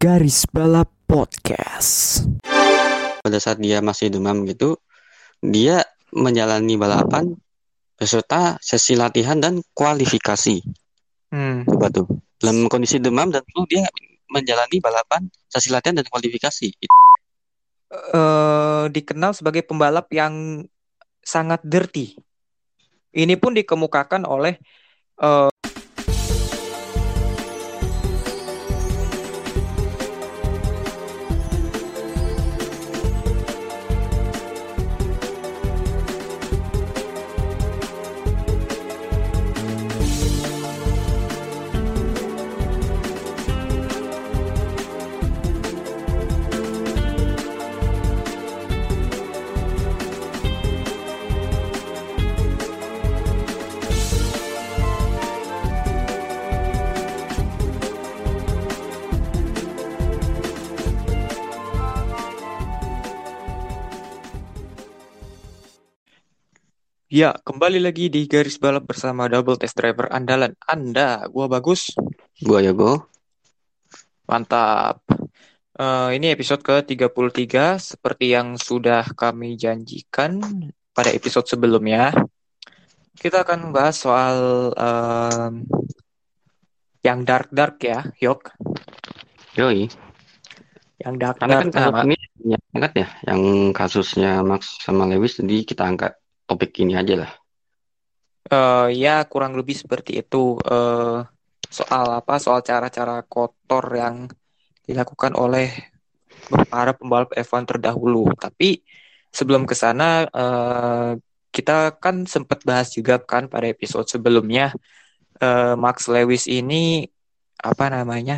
Garis Balap Podcast. pada saat dia masih demam gitu, dia menjalani balapan beserta sesi latihan dan kualifikasi. Hmm. Coba tuh. Dalam kondisi demam dan flu dia menjalani balapan, sesi latihan dan kualifikasi. eh dikenal sebagai pembalap yang sangat dirty. Ini pun dikemukakan oleh eh, ya kembali lagi di garis balap bersama double test driver andalan Anda. Gua bagus, Gua ya go. mantap. Eh, ini episode ke-33 seperti yang sudah kami janjikan pada episode sebelumnya. Kita akan membahas soal em, yang dark-dark ya, Yok. Yoi. Yang Karena kan dark-dark. Nah, ini banyak banget ya, yang kasusnya Max sama Lewis, jadi kita angkat topik ini aja lah. Eh, ya kurang lebih seperti itu. Eh, soal apa? Soal cara-cara kotor yang dilakukan oleh para pembalap F1 terdahulu. Tapi sebelum ke sana, eh, kita kan sempat bahas juga kan pada episode sebelumnya. eh, Max Lewis ini apa namanya?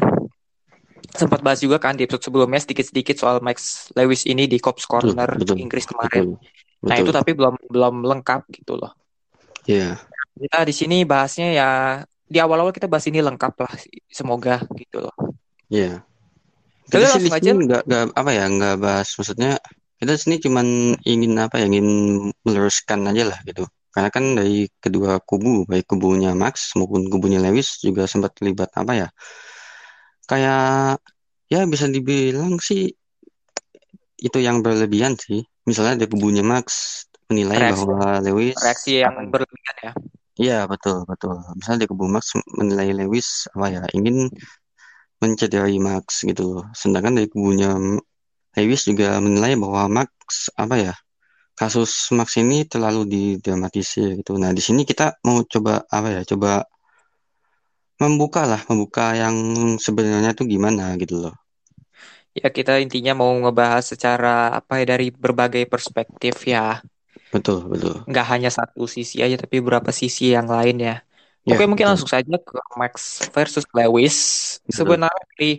Sempat bahas juga kan di episode sebelumnya sedikit-sedikit soal Max Lewis ini di Cops Corner betul, Inggris kemarin. betul, Nah, itu betul. tapi belum belum lengkap gitu loh. Iya, Kita di sini bahasnya ya di awal-awal kita bahas ini lengkap lah, semoga gitu loh. iya. Jadi Kita langsung aja. sini nggak nggak apa ya nggak bahas maksudnya kita sini cuman ingin apa ya ingin meluruskan aja lah gitu. Karena kan dari kedua kubu baik kubunya Max maupun kubunya Lewis juga sempat terlibat apa ya kayak ya bisa dibilang sih itu yang berlebihan sih. Misalnya dari kubunya Max menilai Reaksi bahwa Lewis reaksi yang apa berlebihan ya. Iya betul betul. Misalnya di kubu Max menilai Lewis apa ya ingin mencederai Max gitu. Sedangkan dari kubunya Lewis juga menilai bahwa Max apa ya kasus Max ini terlalu didramatisir gitu. Nah di sini kita mau coba apa ya coba membuka lah membuka yang sebenarnya tuh gimana gitu loh. Ya kita intinya mau ngebahas secara apa ya dari berbagai perspektif ya. Betul betul. Nggak hanya satu sisi aja tapi beberapa sisi yang lain ya. Ya Oke mungkin betul langsung saja ke Max versus Lewis. betul. Sebenarnya dari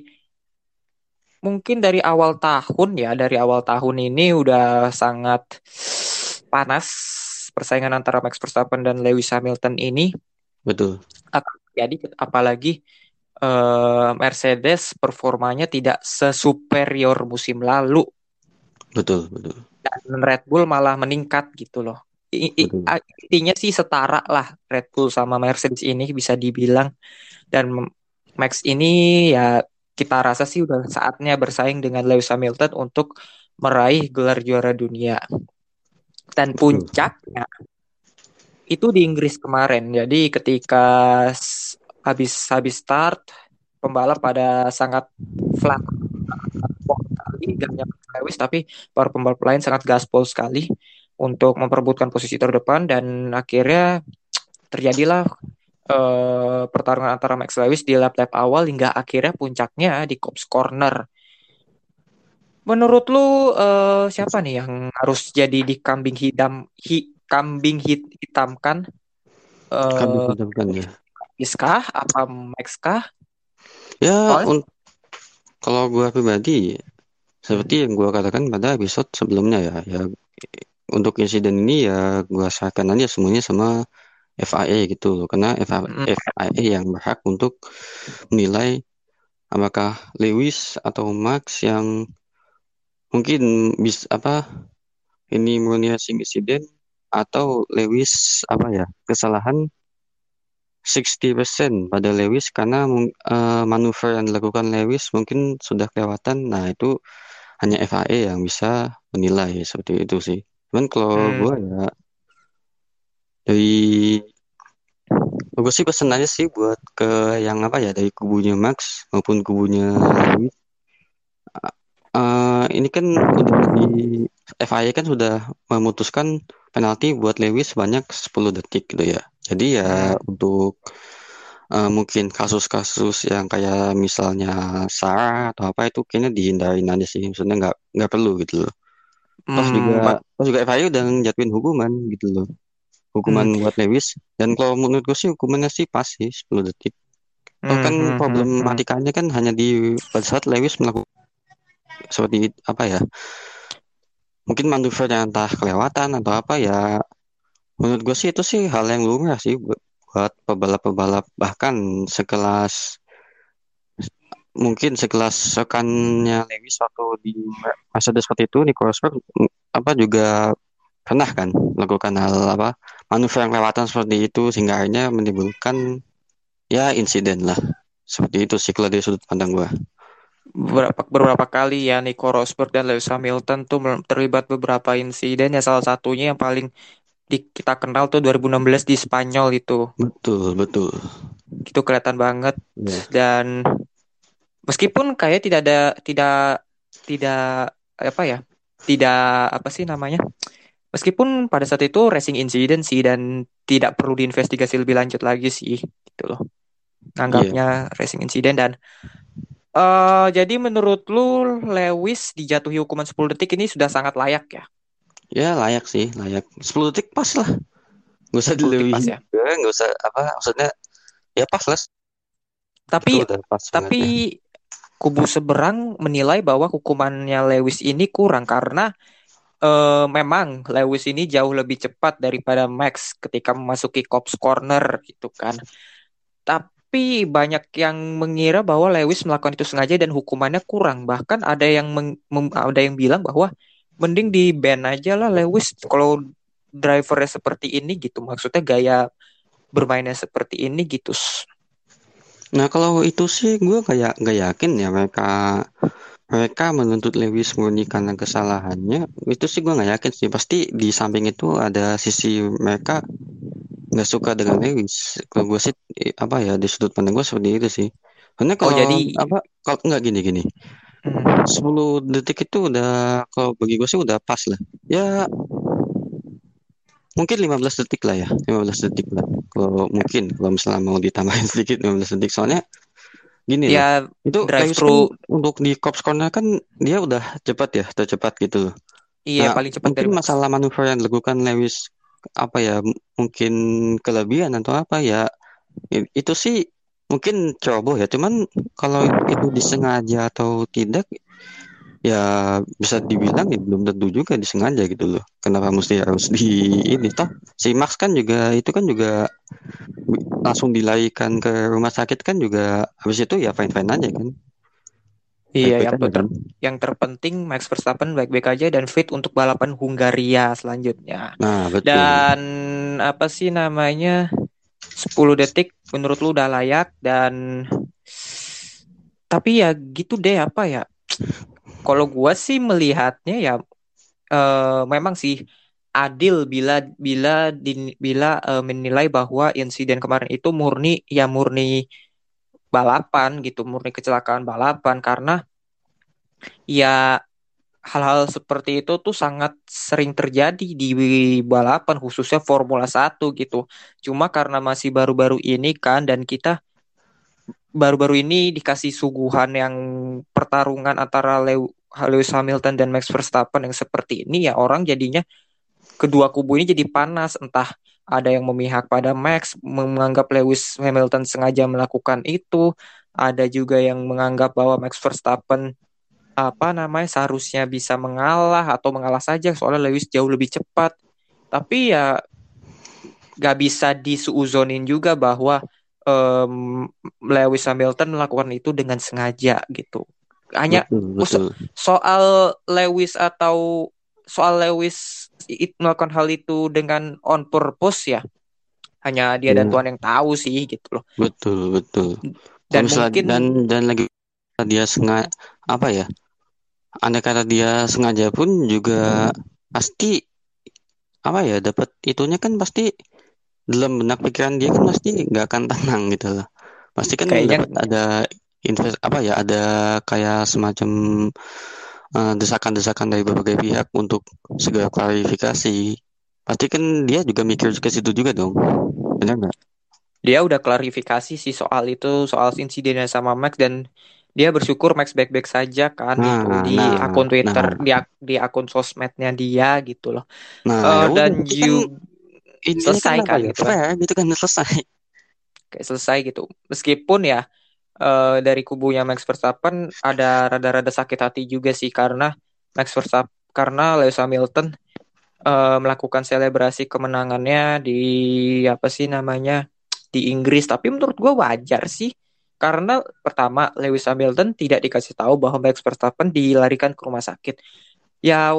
mungkin dari awal tahun ya, dari awal tahun ini udah sangat panas persaingan antara Max Verstappen dan Lewis Hamilton ini Betul. akan terjadi apalagi eh, Mercedes performanya tidak sesuperior musim lalu Betul betul dan Red Bull malah meningkat gitu loh. I- i- Intinya sih setara lah Red Bull sama Mercedes ini bisa dibilang dan Max ini ya kita rasa sih udah saatnya bersaing dengan Lewis Hamilton untuk meraih gelar juara dunia. Dan puncaknya itu di Inggris kemarin. Jadi ketika habis habis start pembalap pada sangat flat sekali dan yang Lewis tapi para pembalap lain sangat gaspol sekali untuk memperebutkan posisi terdepan dan akhirnya terjadilah eh, pertarungan antara Max Lewis di lap-lap awal hingga akhirnya puncaknya di Cops Corner. Menurut lu eh, siapa nih yang harus jadi di kambing hitam hi, kambing hit, hitamkan? Eh tetapkan ya. Lewis kah? Apa Max kah? Ya un- kalau gua pribadi Hmm. seperti yang gua katakan pada episode sebelumnya ya, ya untuk insiden ini ya gua serahkan aja semuanya sama FIA gitu loh. Karena FA Mm, FIA yang berhak untuk menilai apakah Lewis atau Max yang mungkin bisa apa ini murni insiden atau Lewis apa ya kesalahan 60% pada Lewis karena uh, manuver yang dilakukan Lewis mungkin sudah kelewatan. Nah, itu hanya FIA yang bisa menilai seperti itu sih. Cuman kalau hmm. gue ya dari gue sih pesen aja sih buat ke yang apa ya dari kubunya Max maupun kubunya Lewis. Uh, ini kan udah di FIA kan sudah memutuskan penalti buat Lewis sebanyak 10 detik gitu ya. Jadi ya hmm. untuk uh, mungkin kasus-kasus yang kayak misalnya SAR atau apa itu kayaknya dihindarin aja sih. Maksudnya nggak nggak perlu gitu loh. Terus hmm, juga terus juga FIA udah ngejatuhin hukuman gitu loh. Hukuman hmm. buat Lewis dan kalau menurut gue sih hukumannya sih pas sih 10 detik. Hmm, kan hmm, problematikanya hmm. kan hanya di pada saat Lewis melakukan seperti apa ya? Mungkin manuvernya entah kelewatan atau apa ya. Menurut gue sih itu sih hal yang lumrah sih buat pebalap-pebalap bahkan sekelas mungkin sekelas rekannya Lewis waktu di masa seperti itu Nico Rosberg apa juga pernah kan melakukan hal apa manuver yang kelewatan seperti itu sehingga akhirnya menimbulkan ya insiden lah seperti itu sih kalau dari sudut pandang gua beberapa beberapa kali ya Nico Rosberg dan Lewis Hamilton tuh terlibat beberapa insiden. Ya salah satunya yang paling di, kita kenal tuh 2016 di Spanyol itu. Betul betul. Itu kelihatan banget. Yeah. dan meskipun kayak tidak ada tidak tidak apa ya tidak apa sih namanya meskipun pada saat itu racing incident sih dan tidak perlu diinvestigasi lebih lanjut lagi sih gitu loh. Anggapnya yeah. racing incident dan uh, jadi menurut lu Lewis dijatuhi hukuman 10 detik ini sudah sangat layak ya? Ya layak sih layak. 10 detik pas lah. Nggak usah dilebihin. ya? Nggak usah apa maksudnya ya pas lah. Tapi tapi ya. kubu seberang menilai bahwa hukumannya Lewis ini kurang karena uh, memang Lewis ini jauh lebih cepat daripada Max ketika memasuki cops corner gitu kan. Tapi banyak yang mengira bahwa Lewis melakukan itu sengaja dan hukumannya kurang. Bahkan ada yang meng, ada yang bilang bahwa mending di ban aja lah Lewis kalau drivernya seperti ini gitu. Maksudnya gaya bermainnya seperti ini gitu. Nah kalau itu sih gue kayak nggak yakin ya mereka mereka menuntut Lewis murni karena kesalahannya. Itu sih gue nggak yakin sih. Pasti di samping itu ada sisi mereka nggak suka dengan Lewis. Kalau gue sih apa ya di sudut pandang gue seperti itu sih. Karena oh, kalau oh, jadi apa kalau nggak gini gini. Hmm. 10 detik itu udah kalau bagi gue sih udah pas lah. Ya mungkin 15 detik lah ya. 15 detik lah. Kalau mungkin kalau misalnya mau ditambahin sedikit 15 detik. Soalnya gini ya loh, itu drive thru kan untuk di cops corner kan dia udah cepat ya tercepat gitu loh. Iya nah, paling cepat mungkin dari masalah manuver yang dilakukan Lewis apa ya mungkin kelebihan atau apa ya itu sih mungkin ceroboh ya. Cuman kalau itu disengaja atau tidak ya bisa dibilang ya belum tentu juga disengaja gitu loh. Kenapa mesti harus di ini toh? Si Max kan juga itu kan juga langsung dilarikan ke rumah sakit kan juga habis itu ya fine fine aja kan. Iya, yang, ter kan? yang terpenting Max Verstappen baik-baik aja dan fit untuk balapan Hungaria selanjutnya. Nah, betul. Dan apa sih namanya? 10 detik menurut lu udah layak dan tapi ya gitu deh apa ya kalau gue sih melihatnya ya uh, memang sih adil bila bila di, bila uh, menilai bahwa insiden kemarin itu murni ya murni balapan gitu, murni kecelakaan balapan karena ya hal-hal seperti itu tuh sangat sering terjadi di balapan khususnya Formula 1 gitu. Cuma karena masih baru-baru ini kan dan kita baru-baru ini dikasih suguhan yang pertarungan antara Lewis Hamilton dan Max Verstappen yang seperti ini ya orang jadinya kedua kubu ini jadi panas. Entah ada yang memihak pada Max menganggap Lewis Hamilton sengaja melakukan itu. Ada juga yang menganggap bahwa Max Verstappen apa namanya seharusnya bisa mengalah atau mengalah saja soalnya Lewis jauh lebih cepat. Tapi ya gak bisa disuuzonin juga bahwa um, Lewis Hamilton melakukan itu dengan sengaja gitu. Hanya betul, betul. soal Lewis atau soal Lewis melakukan hal itu dengan on purpose ya. hanya dia dan Iya. Tuhan yang tahu sih gitu loh betul betul dan mungkin dan dan lagi dia sengaja apa ya andai kata dia sengaja pun juga pasti apa ya dapat itunya kan pasti dalam benak pikiran dia kan pasti nggak akan tenang gitu loh. Pasti kan Kayaknya- dapat ada invest apa ya ada kayak semacam eh, desakan-desakan dari berbagai pihak untuk segera klarifikasi. Pasti kan dia juga mikir ke situ juga dong. Benar nggak? Dia udah klarifikasi sih soal itu soal insidennya sama Max dan dia bersyukur Max baik-baik saja kan Nah, gitu di nah, akun Twitter nah. di ak- di akun sosmednya dia gitu loh. Nah udah, dan kan you ini selesai kan apa kan ya gitu kan. gitu kan selesai. Kayak selesai gitu. Meskipun ya eh, dari kubunya Max Verstappen ada rada-rada sakit hati juga sih karena Max Verstappen karena Lewis Hamilton eh, melakukan selebrasi kemenangannya di apa sih namanya di Inggris. Tapi menurut gue wajar sih karena pertama Lewis Hamilton tidak dikasih tahu bahwa Max Verstappen dilarikan ke rumah sakit. Ya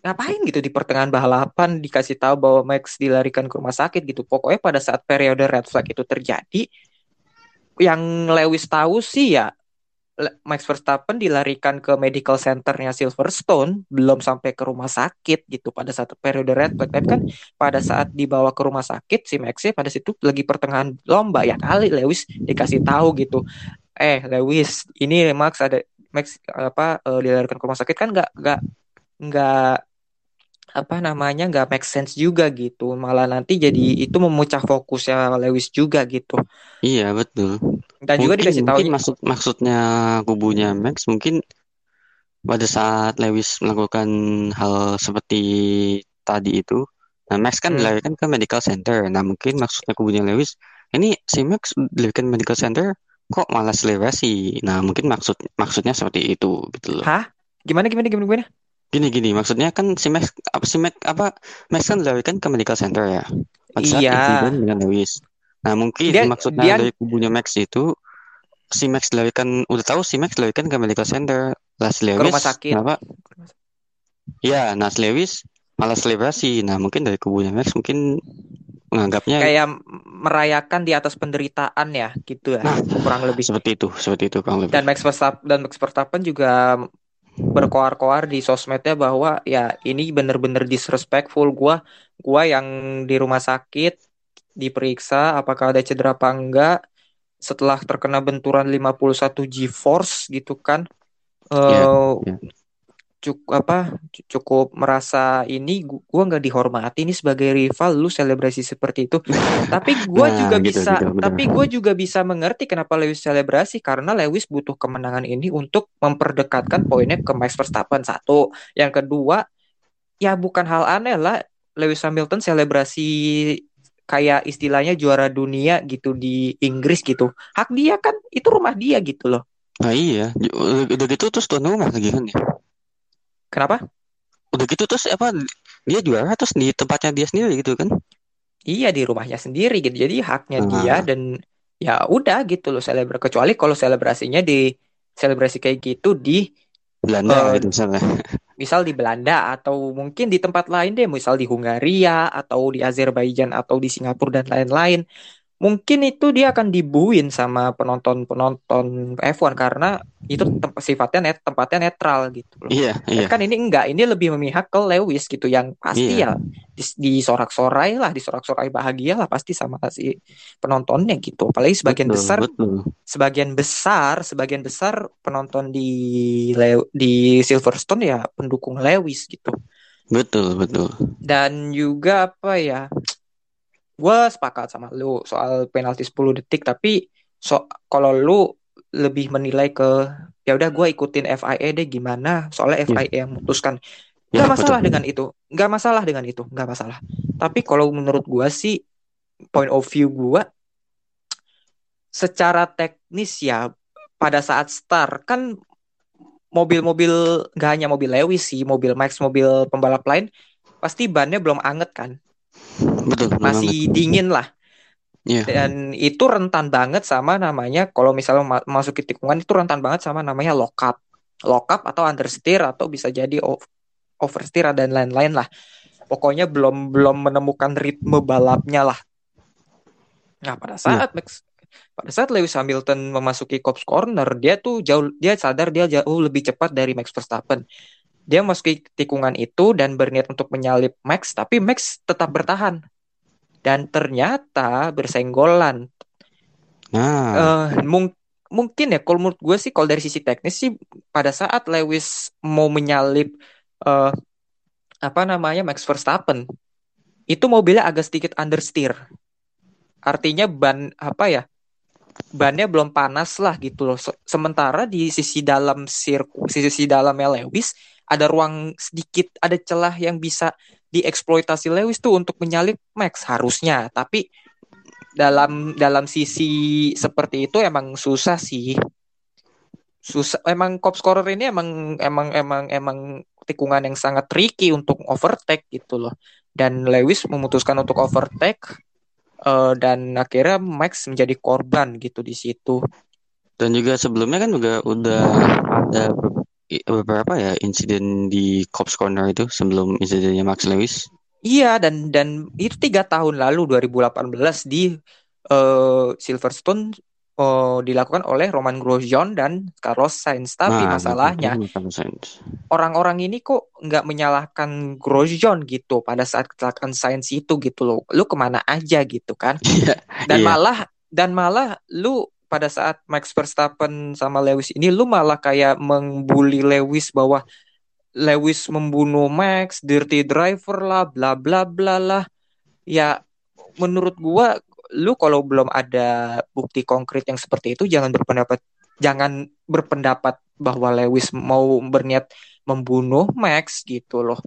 ngapain gitu di pertengahan balapan dikasih tahu bahwa Max dilarikan ke rumah sakit gitu. Pokoknya pada saat periode red flag itu terjadi yang Lewis tahu sih ya Max Verstappen dilarikan ke medical centernya Silverstone belum sampai ke rumah sakit gitu pada saat periode red flag. Tapi kan pada saat dibawa ke rumah sakit si Max pada situ lagi pertengahan lomba ya kali Lewis dikasih tahu gitu. Eh Lewis ini Max ada Max apa eh, dilarikan ke rumah sakit kan nggak nggak nggak apa namanya nggak make sense juga gitu malah nanti jadi itu memecah fokusnya Lewis juga gitu Iya betul. dan juga Mungkin dikasih tahu mungkin maksud maksudnya kubunya Max mungkin pada saat Lewis melakukan hal seperti tadi itu, nah Max kan Hmm. dilarikan ke medical center. Nah mungkin maksudnya kubunya Lewis, ini si Max dilarikan medical center kok malah selebrasi. Nah mungkin maksud maksudnya seperti itu gitu loh. hah gimana gimana gimana gimana Gini gini maksudnya kan si Max apa si Max apa Max kan dilarikan ke medical center ya. Saat Iya. dengan Lewis. Nah mungkin Dia- maksudnya dia- dari kubunya Max itu si Max dilarikan udah tahu si Max dilarikan ke medical center. Lah si ke Lewis rumah sakit kenapa? Ya, nah si Lewis malah selebrasi. Nah mungkin dari kubunya Max mungkin menganggapnya kayak merayakan di atas penderitaan ya gitu ya Nah, kurang lebih seperti itu, seperti itu kurang lebih. dan Max Verstappen dan Max Verstappen juga berkoar-koar di sosmednya bahwa ya ini bener-bener disrespectful gua. Gua yang di rumah sakit diperiksa apakah ada cedera apa enggak. Setelah terkena benturan 51 G-force gitu kan. Iya, eh iya. Cukup apa cukup merasa ini gu- gua nggak dihormati nih sebagai rival lu selebrasi seperti itu. Tapi gua Nah, juga gitu, bisa gitu, benar. tapi gue juga bisa mengerti kenapa Lewis selebrasi karena Lewis butuh kemenangan ini untuk memperdekatkan poinnya ke Max Verstappen satu. Yang kedua ya bukan hal aneh lah Lewis Hamilton selebrasi kayak istilahnya juara dunia gitu di Inggris gitu. Hak dia kan itu rumah dia gitu loh. Nah iya, udah, udah gitu terus tuan rumah lagi kan ya. Kenapa Udah gitu terus apa dia juara terus di tempatnya dia sendiri gitu kan. Iya di rumahnya sendiri gitu. Jadi haknya Ah. dia dan ya udah gitu loh selebrasi kecuali kalau selebrasinya di selebrasi kayak gitu di Belanda Eh, gitu misalnya. misal di Belanda atau mungkin di tempat lain deh, misal di Hungaria atau di Azerbaijan atau di Singapura dan lain-lain. Mungkin itu dia akan dibuin sama penonton-penonton F1 karena itu tem- sifatnya net tempatnya netral gitu loh. Iya, iya. Kan ini enggak, ini lebih memihak ke Lewis gitu yang pasti Iya. ya dis- disorak-sorai lah, disorak-sorai bahagia lah pasti sama si penontonnya gitu. Apalagi sebagian Betul, besar betul. sebagian besar sebagian besar penonton di Le- di Silverstone ya pendukung Lewis gitu. Betul, betul. Dan juga apa ya? Gue sepakat sama lu soal penalti 10 detik tapi so kalau lu lebih menilai ke ya udah gue ikutin FIA deh gimana? Soalnya FIA yang memutuskan. Ya, nggak masalah betul. dengan itu. Nggak masalah dengan itu nggak masalah. Tapi kalau menurut gua sih point of view gua secara teknis ya pada saat start kan mobil-mobil nggak hanya mobil Lewis sih mobil Max mobil pembalap lain pasti bannya belum anget kan Betul, masih banget. dingin lah Iya. dan itu rentan banget sama namanya kalau misalnya ma- masuk ke tikungan itu rentan banget sama namanya lock up lock up atau understeer atau bisa jadi oversteer dan lain-lain lah pokoknya belum belum menemukan ritme balapnya lah Nah, pada saat Max pada saat Lewis Hamilton memasuki Cops Corner, dia tuh jauh dia sadar dia jauh lebih cepat dari Max Verstappen. Dia memasuki tikungan itu dan berniat untuk menyalip Max, tapi Max tetap bertahan. Dan ternyata bersenggolan. Nah, Eh, mung- mungkin ya kalau menurut gue sih kalau dari sisi teknis sih pada saat Lewis mau menyalip eh, apa namanya Max Verstappen itu mobilnya agak sedikit understeer artinya ban apa ya bannya belum panas lah gitu loh Se- sementara di sisi dalam sirkuit sisi dalamnya Lewis ada ruang sedikit ada celah yang bisa dieksploitasi Lewis tuh untuk menyalip Max harusnya. Tapi dalam dalam sisi seperti itu emang susah sih. Susah emang top scorer ini emang emang emang emang tikungan yang sangat tricky untuk overtake gitu loh. Dan Lewis memutuskan untuk overtake eh, dan akhirnya Max menjadi korban gitu di situ. Dan juga sebelumnya kan juga udah ada beberapa ya insiden di Cops Corner itu sebelum insidennya Max Lewis. iya dan dan itu tiga tahun lalu 2018 di eh, Silverstone eh, dilakukan oleh Roman Grosjean dan Carlos Sainz tapi Nah, masalahnya orang-orang ini kok nggak menyalahkan Grosjean gitu pada saat kecelakaan Sainz itu gitu loh. Lu ke mana aja gitu kan? Iya, Dan iya. malah dan malah lu pada saat Max Verstappen sama Lewis ini lu malah kayak membuli Lewis bahwa Lewis membunuh Max, dirty driver lah, bla bla bla lah. Ya menurut gua lu kalau belum ada bukti konkret yang seperti itu jangan berpendapat jangan berpendapat bahwa Lewis mau berniat membunuh Max gitu loh.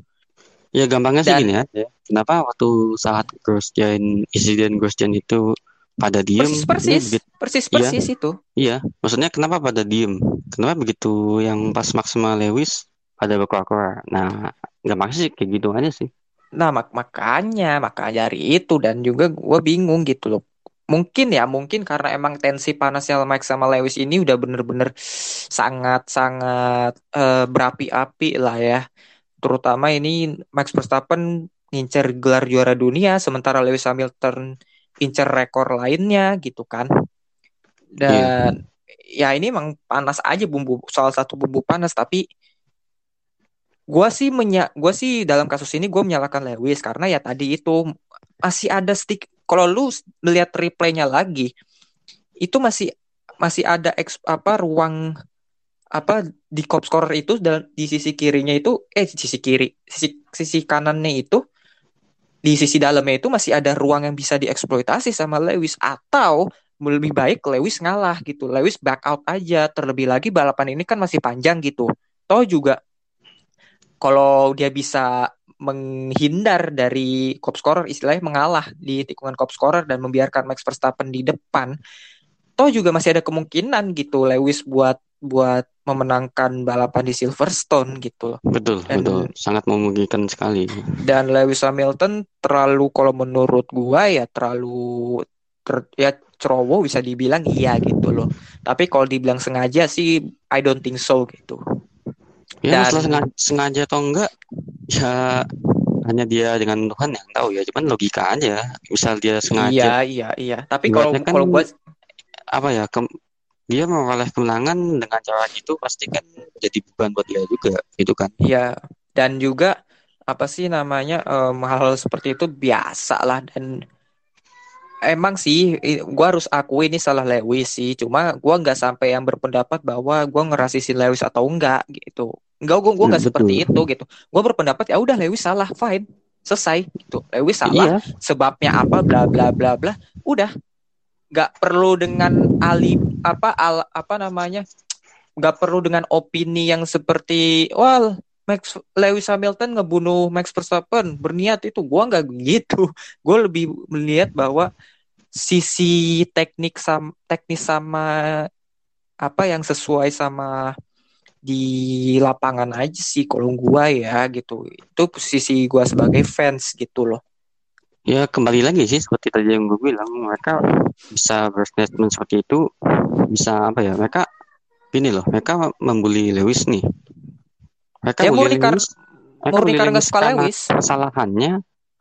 Ya gampangnya sih Dan- gini ya. Kenapa waktu saat Grosjean insiden Grosjean itu pada diem? Persis persis begitu- persis Iya. persis itu. Iya, maksudnya kenapa pada diem? Kenapa begitu yang pas Max sama Lewis pada berkoar-koar? Nah, gampang sih kayak gitu aja sih. Nah, mak makanya, makanya dari itu dan juga gue bingung gitu loh. Mungkin ya, mungkin karena emang tensi panasnya Max sama Lewis ini udah bener-bener sangat-sangat eh, berapi-api lah ya. Terutama ini Max Verstappen ngincer gelar juara dunia, sementara Lewis Hamilton incer rekor lainnya gitu kan. Dan ya ini emang panas aja bumbu, salah satu bumbu panas, tapi Gua sih menya gua sih dalam kasus ini gue menyalahkan Lewis karena ya tadi itu masih ada stick kalau lu melihat replaynya lagi itu masih masih ada eks, apa ruang apa di top scorer itu dal- di sisi kirinya itu eh di sisi kiri sisi sisi kanannya itu di sisi dalamnya itu masih ada ruang yang bisa dieksploitasi sama Lewis atau lebih baik Lewis ngalah gitu. Lewis back out aja. Terlebih lagi balapan ini kan masih panjang gitu. Toh juga kalau dia bisa menghindar dari top scorer istilahnya mengalah di tikungan top scorer dan membiarkan Max Verstappen di depan toh juga masih ada kemungkinan gitu Lewis buat buat memenangkan balapan di Silverstone gitu loh Betul, Dan- betul. Sangat memungkinkan sekali. dan Lewis Hamilton terlalu kalau menurut gua ya terlalu ter- ya ceroboh bisa dibilang iya gitu loh tapi kalau dibilang sengaja sih I don't think so gitu Ya, Dan- masalah sengaja, sengaja atau enggak, ya hanya dia dengan Tuhan yang tahu ya. Cuman logika aja. Misal dia sengaja iya iya iya tapi kalau kan kalau gua apa ya ke, dia memperoleh kemenangan dengan cara gitu pasti kan jadi beban buat dia juga gitu kan Iya, dan juga apa sih namanya em, hal-hal seperti itu biasa lah dan emang sih gua harus akui ini salah Lewis sih. Cuma gua nggak sampai yang berpendapat bahwa gua ngerasisin Lewis atau enggak gitu. Enggak, gua gua nggak Hmm, seperti itu gitu. Gua berpendapat ya udah Lewis salah, fine. Selesai gitu. Lewis salah, iya sebabnya apa bla bla bla bla. Udah. Nggak perlu dengan ali apa al apa namanya? nggak perlu dengan opini yang seperti wah Max Lewis Hamilton ngebunuh Max Verstappen berniat itu. Gua nggak gitu. Gue lebih melihat bahwa sisi teknik sam teknis sama apa yang sesuai sama di lapangan aja sih kalau gua ya gitu. Itu sisi gua sebagai fans gitu loh ya kembali lagi sih seperti tadi yang gue bilang mereka bisa berstatement seperti itu bisa apa ya mereka gini loh mereka membuli Lewis nih. Mereka Ya, bully Lewis mereka bully suka karena Lewis. kesalahannya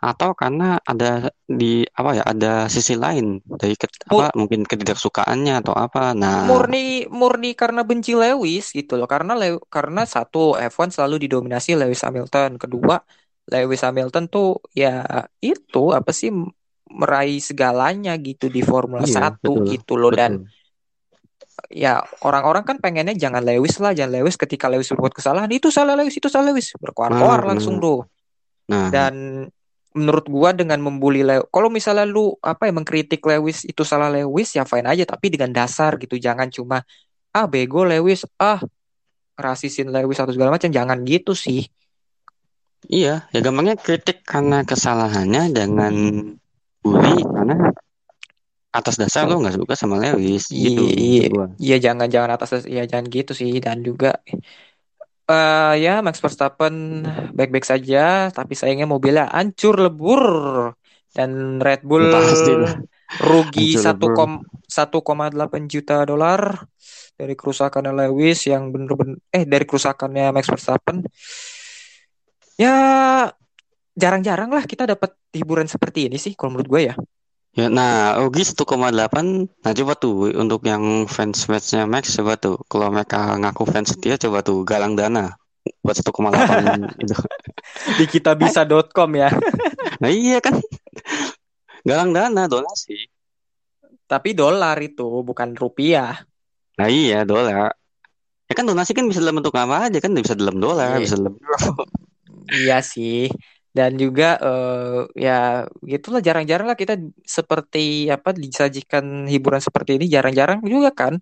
atau karena ada di apa ya ada sisi lain dari ke, Mur- apa mungkin ketidaksukaannya atau apa. Nah murni murni karena benci Lewis gitu loh karena Lew- karena satu F1 selalu didominasi Lewis Hamilton kedua Lewis Hamilton tuh ya itu apa sih meraih segalanya gitu di Formula Iya, 1 betul, gitu loh. Dan betul. ya orang-orang kan pengennya jangan Lewis lah jangan Lewis ketika Lewis berbuat kesalahan itu salah Lewis itu salah Lewis. Berkoar-koar Nah, langsung nah. tuh. Nah. Dan menurut gua dengan membuli Lewis kalau misalnya lu apa ya mengkritik Lewis itu salah Lewis ya fine aja tapi dengan dasar gitu jangan cuma ah bego Lewis ah rasisin Lewis atau segala macam jangan gitu sih iya ya gampangnya kritik karena kesalahannya jangan bully karena atas dasar lo nggak suka sama Lewis gitu Iya, gua. iya jangan jangan atas ya jangan gitu sih dan juga eh ya Max Verstappen baik-baik saja tapi sayangnya mobilnya hancur lebur dan Red Bull Pasti lah. rugi Hancur satu lebur. kom 1,8 juta dolar dari kerusakannya Lewis yang bener-bener eh dari kerusakannya Max Verstappen ya jarang-jarang lah kita dapat hiburan seperti ini sih kalau menurut gue ya Ya, nah, rugi 1,8. Nah, coba tuh untuk yang fans-fansnya Max, coba tuh. Kalau mereka ngaku fans setia, coba tuh galang dana buat 1,8 itu. di kitabisa.com ya Nah, iya kan. Galang dana, donasi. tapi dolar itu bukan rupiah Nah, iya, dolar. Ya kan donasi kan bisa dalam bentuk apa aja kan, bisa dalam dolar, Iya. bisa dalam euro. Iya sih. Dan juga eh, ya gitulah jarang-jarang lah kita seperti apa disajikan hiburan seperti ini jarang-jarang juga kan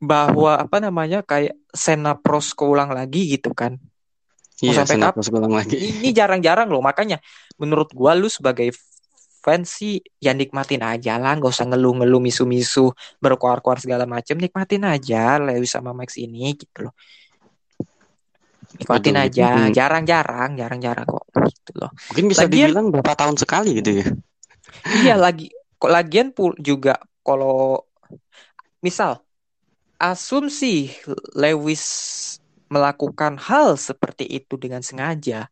bahwa apa namanya kayak Sena Pros keulang lagi gitu kan. Iya, sampai senap kapan? ulang lagi. Ini jarang-jarang loh makanya menurut gua lu sebagai fans sih ya nikmatin aja lah nggak usah ngeluh-ngeluh misu-misu berkoar-koar segala macem nikmatin aja Lewis sama Max ini gitu loh nikmatin Aduh, aja hmm. jarang-jarang jarang-jarang kok gitu loh Mungkin bisa Lagian- dibilang berapa tahun sekali gitu ya. Iya lagi kok lagian pul juga kalau misal asumsi Lewis melakukan hal seperti itu dengan sengaja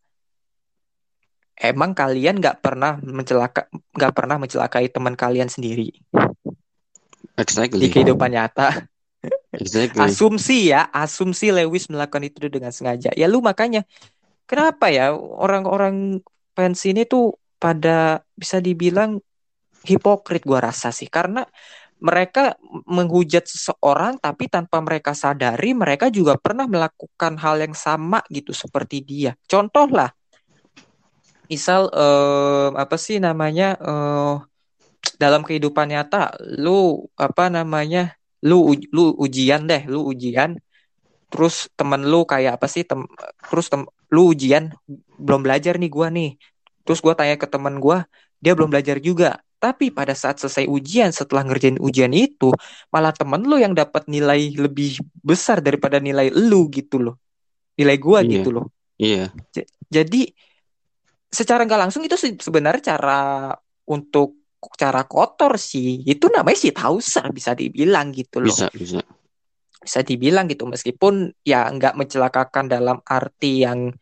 emang kalian nggak pernah mencelaka nggak pernah mencelakai teman kalian sendiri di Exactly. kehidupan nyata Exactly. asumsi ya asumsi Lewis melakukan itu dengan sengaja. Ya lu makanya kenapa ya orang-orang fans ini tuh pada bisa dibilang hipokrit gua rasa sih. Karena mereka menghujat seseorang tapi tanpa mereka sadari mereka juga pernah melakukan hal yang sama gitu seperti dia. Contoh lah misal eh, apa sih namanya eh, dalam kehidupan nyata lu apa namanya lu lu ujian deh lu ujian. Terus temen lu kayak apa sih tem terus tem lu ujian belum belajar nih gua nih. Terus gua tanya ke temen gua dia belum belajar juga. Tapi pada saat selesai ujian setelah ngerjain ujian itu malah temen lu yang dapat nilai lebih besar daripada nilai lu gitu loh. Nilai gua Iya. gitu loh. Iya. jadi secara nggak langsung itu se- sebenarnya cara untuk cara kotor sih. Itu namanya sih tausa bisa dibilang gitu loh. Bisa, bisa. bisa dibilang gitu. Meskipun ya nggak mencelakakan dalam arti yang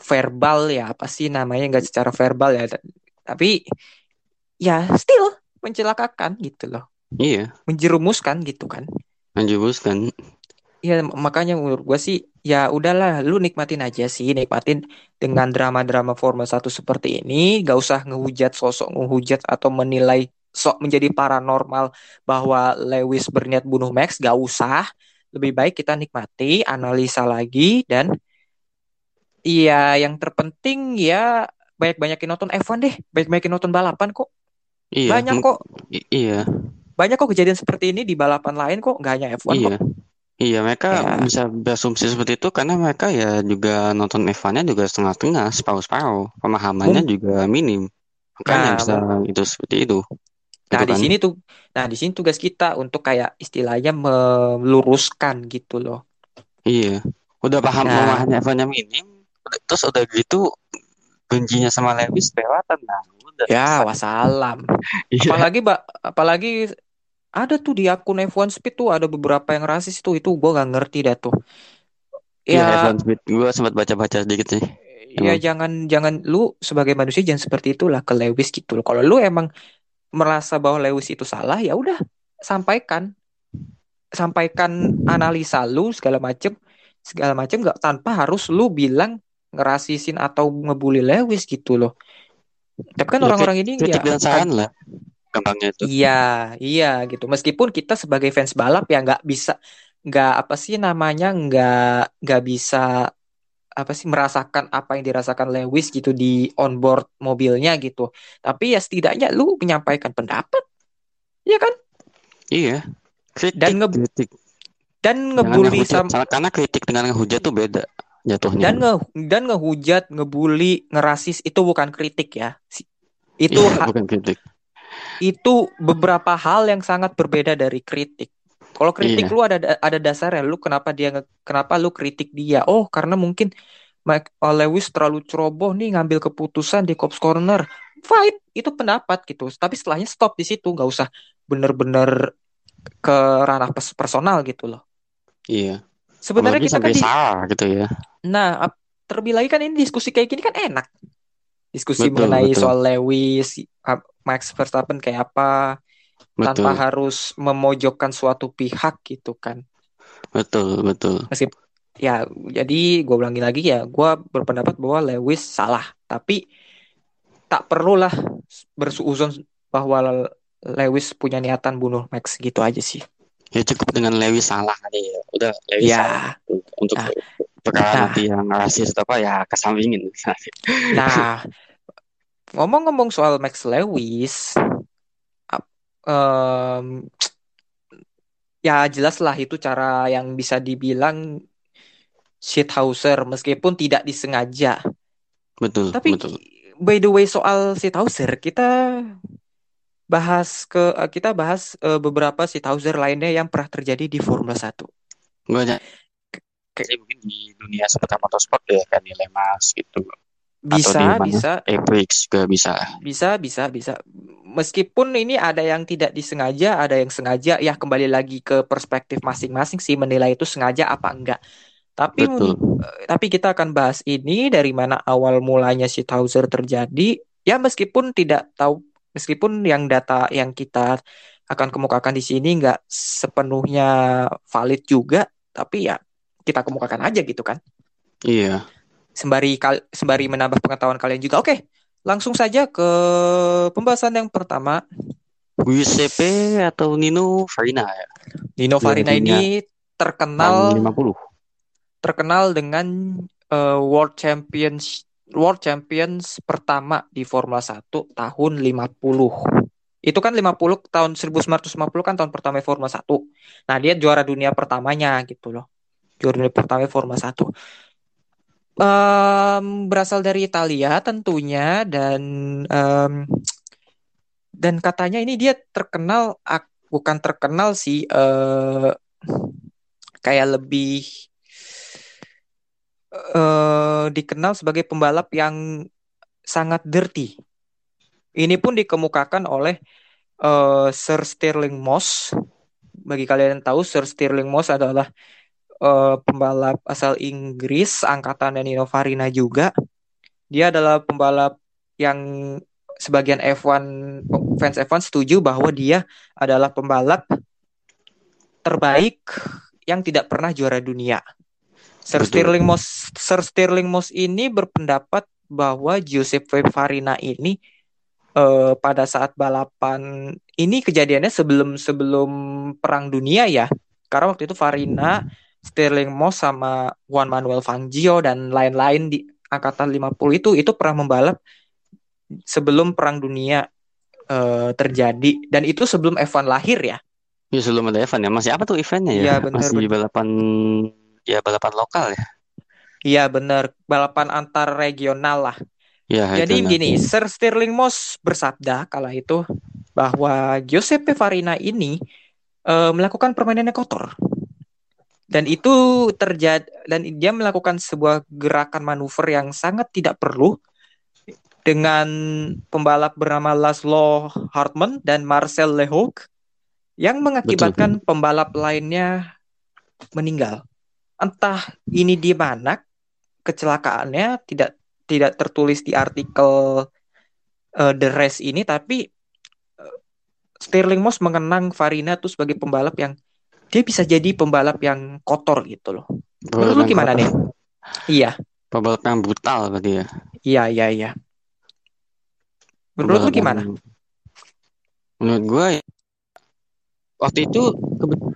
verbal ya. Apa sih namanya? Nggak secara verbal ya. Tapi ya still mencelakakan gitu loh. Iya. menjerumuskan gitu kan. Menjuruskan. Ya makanya menurut gua sih ya udahlah lu nikmatin aja sih nikmatin dengan drama-drama Formula 1 seperti ini gak usah ngehujat sosok ngehujat atau menilai sok menjadi paranormal bahwa Lewis berniat bunuh Max gak usah lebih baik kita nikmati analisa lagi dan iya yang terpenting ya banyak-banyakin nonton F1 deh banyak-banyakin nonton balapan kok Iya. banyak kok Iya. banyak kok kejadian seperti ini di balapan lain kok nggak hanya F1 Iya. kok Iya, mereka Ya. bisa berasumsi seperti itu karena mereka ya juga nonton F1-nya juga setengah-setengah, separuh-separuh. Pemahamannya juga minim. Makanya Nah, bisa itu seperti itu. Nah, Gitu di kan? sini tuh, nah di sini tugas kita untuk kayak istilahnya meluruskan gitu loh. Iya. Udah paham Nah. pemahamannya F1-nya minim, terus udah gitu bencinya sama Lewis kelewatan. Nah, udah. Ya, wassalam. Iya. Apalagi, apalagi ada tuh di akun F1 Speed tuh ada beberapa yang rasis tuh itu gue gak ngerti dah tuh. Iya, Ya, F1 Speed. Gue sempat baca-baca sedikit sih. ya emang. jangan jangan lu sebagai manusia jangan seperti itulah ke Lewis gitu loh. Kalau lu emang merasa bahwa Lewis itu salah, ya udah sampaikan. Sampaikan analisa lu segala macem segala macem nggak tanpa harus lu bilang ngerasisin atau ngebully Lewis gitu loh. Tapi kan Ya, orang-orang ini kritik ya lah gampangnya itu Iya, iya gitu. Meskipun kita sebagai fans balap ya nggak bisa, nggak apa sih namanya, nggak nggak bisa apa sih merasakan apa yang dirasakan Lewis gitu di onboard mobilnya gitu. Tapi ya setidaknya lu menyampaikan pendapat, ya kan? iya kritik Dan nge- kritik Dan ngebully Sama- karena kritik dengan ngehujat tuh beda jatuhnya dan nge dan ngehujat, ngebully, ngerasis itu bukan kritik ya. Itu Iya, bukan kritik itu beberapa hal yang sangat berbeda dari kritik. Kalau kritik Iya. lu ada ada dasarnya, lu kenapa dia kenapa lu kritik dia? Oh, karena mungkin Mike oh, Lewis terlalu ceroboh nih ngambil keputusan di cops corner. Fine, itu pendapat gitu. Tapi setelahnya stop di situ, nggak usah bener-bener ke ranah pers- personal gitu loh. iya Sebenarnya kita kan di, salah gitu ya nah terlebih lagi kan ini diskusi kayak gini kan enak. Diskusi Betul, mengenai betul. soal Lewis, Max Verstappen kayak apa, tanpa betul harus memojokkan suatu pihak gitu kan. betul betul Meskipun ya jadi gue ulangi lagi ya gue berpendapat bahwa Lewis salah tapi tak perlulah bersuuzon bahwa Lewis punya niatan bunuh Max gitu aja sih ya cukup dengan Lewis salah kali ya udah Lewis salah ya untuk Nah. perkara Nah. yang rasis atau apa ya kesampingin nah ngomong-ngomong soal Max Lewis em, ya jelas lah itu cara yang bisa dibilang shithouser meskipun tidak disengaja. Betul Tapi betul. by the way soal Shithouser kita bahas ke kita bahas eh, beberapa Shithouser lainnya yang pernah terjadi di Formula 1. gue aja Ke- Jadi mungkin di dunia seputar motorsport ya kan di Lemas gitu Bisa, bisa, Apex juga bisa bisa, bisa, bisa. Meskipun ini ada yang tidak disengaja, ada yang sengaja, ya kembali lagi ke perspektif masing-masing sih menilai itu sengaja apa enggak. Tapi betul eh, tapi kita akan bahas ini dari mana awal mulanya Shithouser terjadi. Ya meskipun tidak tahu meskipun yang data yang kita akan kemukakan di sini nggak sepenuhnya valid juga, tapi ya kita kemukakan aja gitu kan. iya Sembari kal- sembari menambah pengetahuan kalian juga. Oke, langsung saja ke pembahasan yang pertama. Giuseppe atau Nino Farina ya Nino Farina ini terkenal tahun 50 terkenal dengan eh, World Champions World Champions pertama di Formula 1 tahun 50. Itu kan 50 tahun 1950 kan tahun pertama Formula 1. Nah, dia juara dunia pertamanya gitu loh. Juara dunia pertama Formula 1. Em, berasal dari Italia tentunya dan em, dan katanya ini dia terkenal bukan terkenal sih eh kayak lebih eh dikenal sebagai pembalap yang sangat dirty. Ini pun dikemukakan oleh eh, Sir Stirling Moss. Bagi kalian yang tahu, Sir Stirling Moss adalah eh, pembalap asal Inggris, angkatan Nino Farina juga. Dia adalah pembalap yang sebagian F1 fans F1 setuju bahwa dia adalah pembalap terbaik yang tidak pernah juara dunia. Sir Betul. Stirling Moss Sir Stirling Moss ini berpendapat bahwa Giuseppe Farina ini eh, pada saat balapan ini kejadiannya sebelum sebelum perang dunia ya. Karena waktu itu Farina, Stirling Moss sama Juan Manuel Fangio dan lain-lain di angkatan 50 itu itu pernah membalap sebelum perang dunia eh, terjadi dan itu sebelum F1 lahir ya. Ya sebelum ada event ya masih apa tuh eventnya ya? Iya, benar, masih benar. balapan ya balapan lokal ya. Iya benar, balapan antar regional lah. Ya Jadi regional. gini, Sir Stirling Moss bersabda kala itu bahwa Giuseppe Farina ini eh, melakukan permainan yang kotor. Dan itu terjadi dan dia melakukan sebuah gerakan manuver yang sangat tidak perlu dengan pembalap bernama Laszlo Hartmann dan Marcel Lehoucq yang mengakibatkan pembalap lainnya meninggal. Entah ini di mana kecelakaannya tidak tidak tertulis di artikel uh, The Race ini tapi uh, Stirling Moss mengenang Farina tuh sebagai pembalap yang dia bisa jadi pembalap yang kotor gitu loh. Menurut lu gimana nih? Iya. Pembalap yang brutal berarti ya. Iya, iya, iya. Menurut lu gimana? Menurut gue waktu itu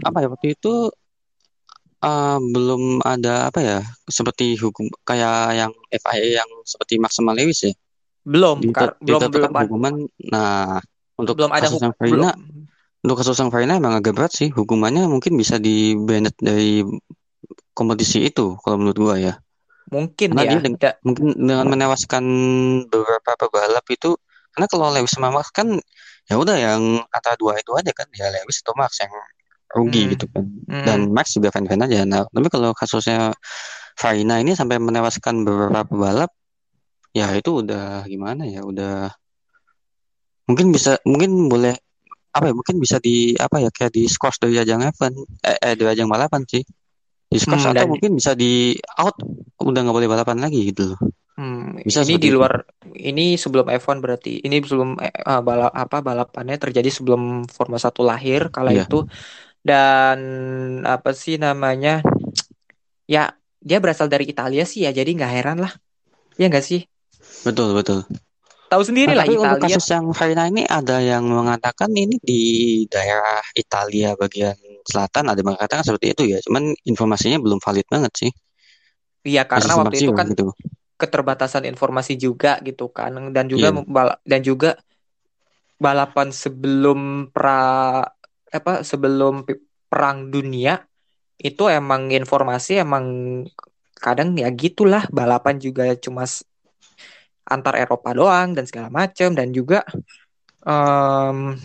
apa ya waktu itu uh, belum ada apa ya seperti hukum kayak yang FIA yang seperti maksimal Lewis ya belum kar belum belum hukuman nah untuk belum ada yang Farina untuk kasus yang Farina emang agak berat sih. Hukumannya mungkin bisa di banned dari kompetisi itu kalau menurut gua ya. Mungkin karena ya dia dengan, mungkin dengan menewaskan beberapa pebalap itu karena kalau Lewis sama Max kan ya udah yang kata dua itu aja kan. Ya Lewis atau Max yang rugi hmm. gitu kan. Hmm. dan Max juga fan-fan aja. Nah tapi kalau kasusnya Farina ini sampai menewaskan beberapa pebalap ya itu udah gimana ya udah mungkin bisa mungkin boleh apa ya mungkin bisa di apa ya kayak di squash dari ajang event eh, eh dari ajang balapan sih. Di squash hmm, atau dan... mungkin bisa di out udah nggak boleh balapan lagi gitu loh. Hmm, Bisa ini di luar itu. ini sebelum F1 berarti ini sebelum uh, balap apa balapannya terjadi sebelum Formula 1 lahir kala iya. itu. Dan apa sih namanya ya dia berasal dari Italia sih ya jadi nggak heran lah. Ya nggak sih? Betul betul tahu sendiri nah, lah Italia untuk kasus yang Farina ini ada yang mengatakan ini di daerah Italia bagian selatan ada yang mengatakan seperti itu ya. Cuman informasinya belum valid banget sih. Iya karena waktu itu kan gitu. keterbatasan informasi juga gitu kan. Dan juga yeah. dan juga balapan sebelum pra apa sebelum perang dunia itu emang informasi emang kadang ya gitulah balapan juga cuma antar Eropa doang dan segala macam dan juga um,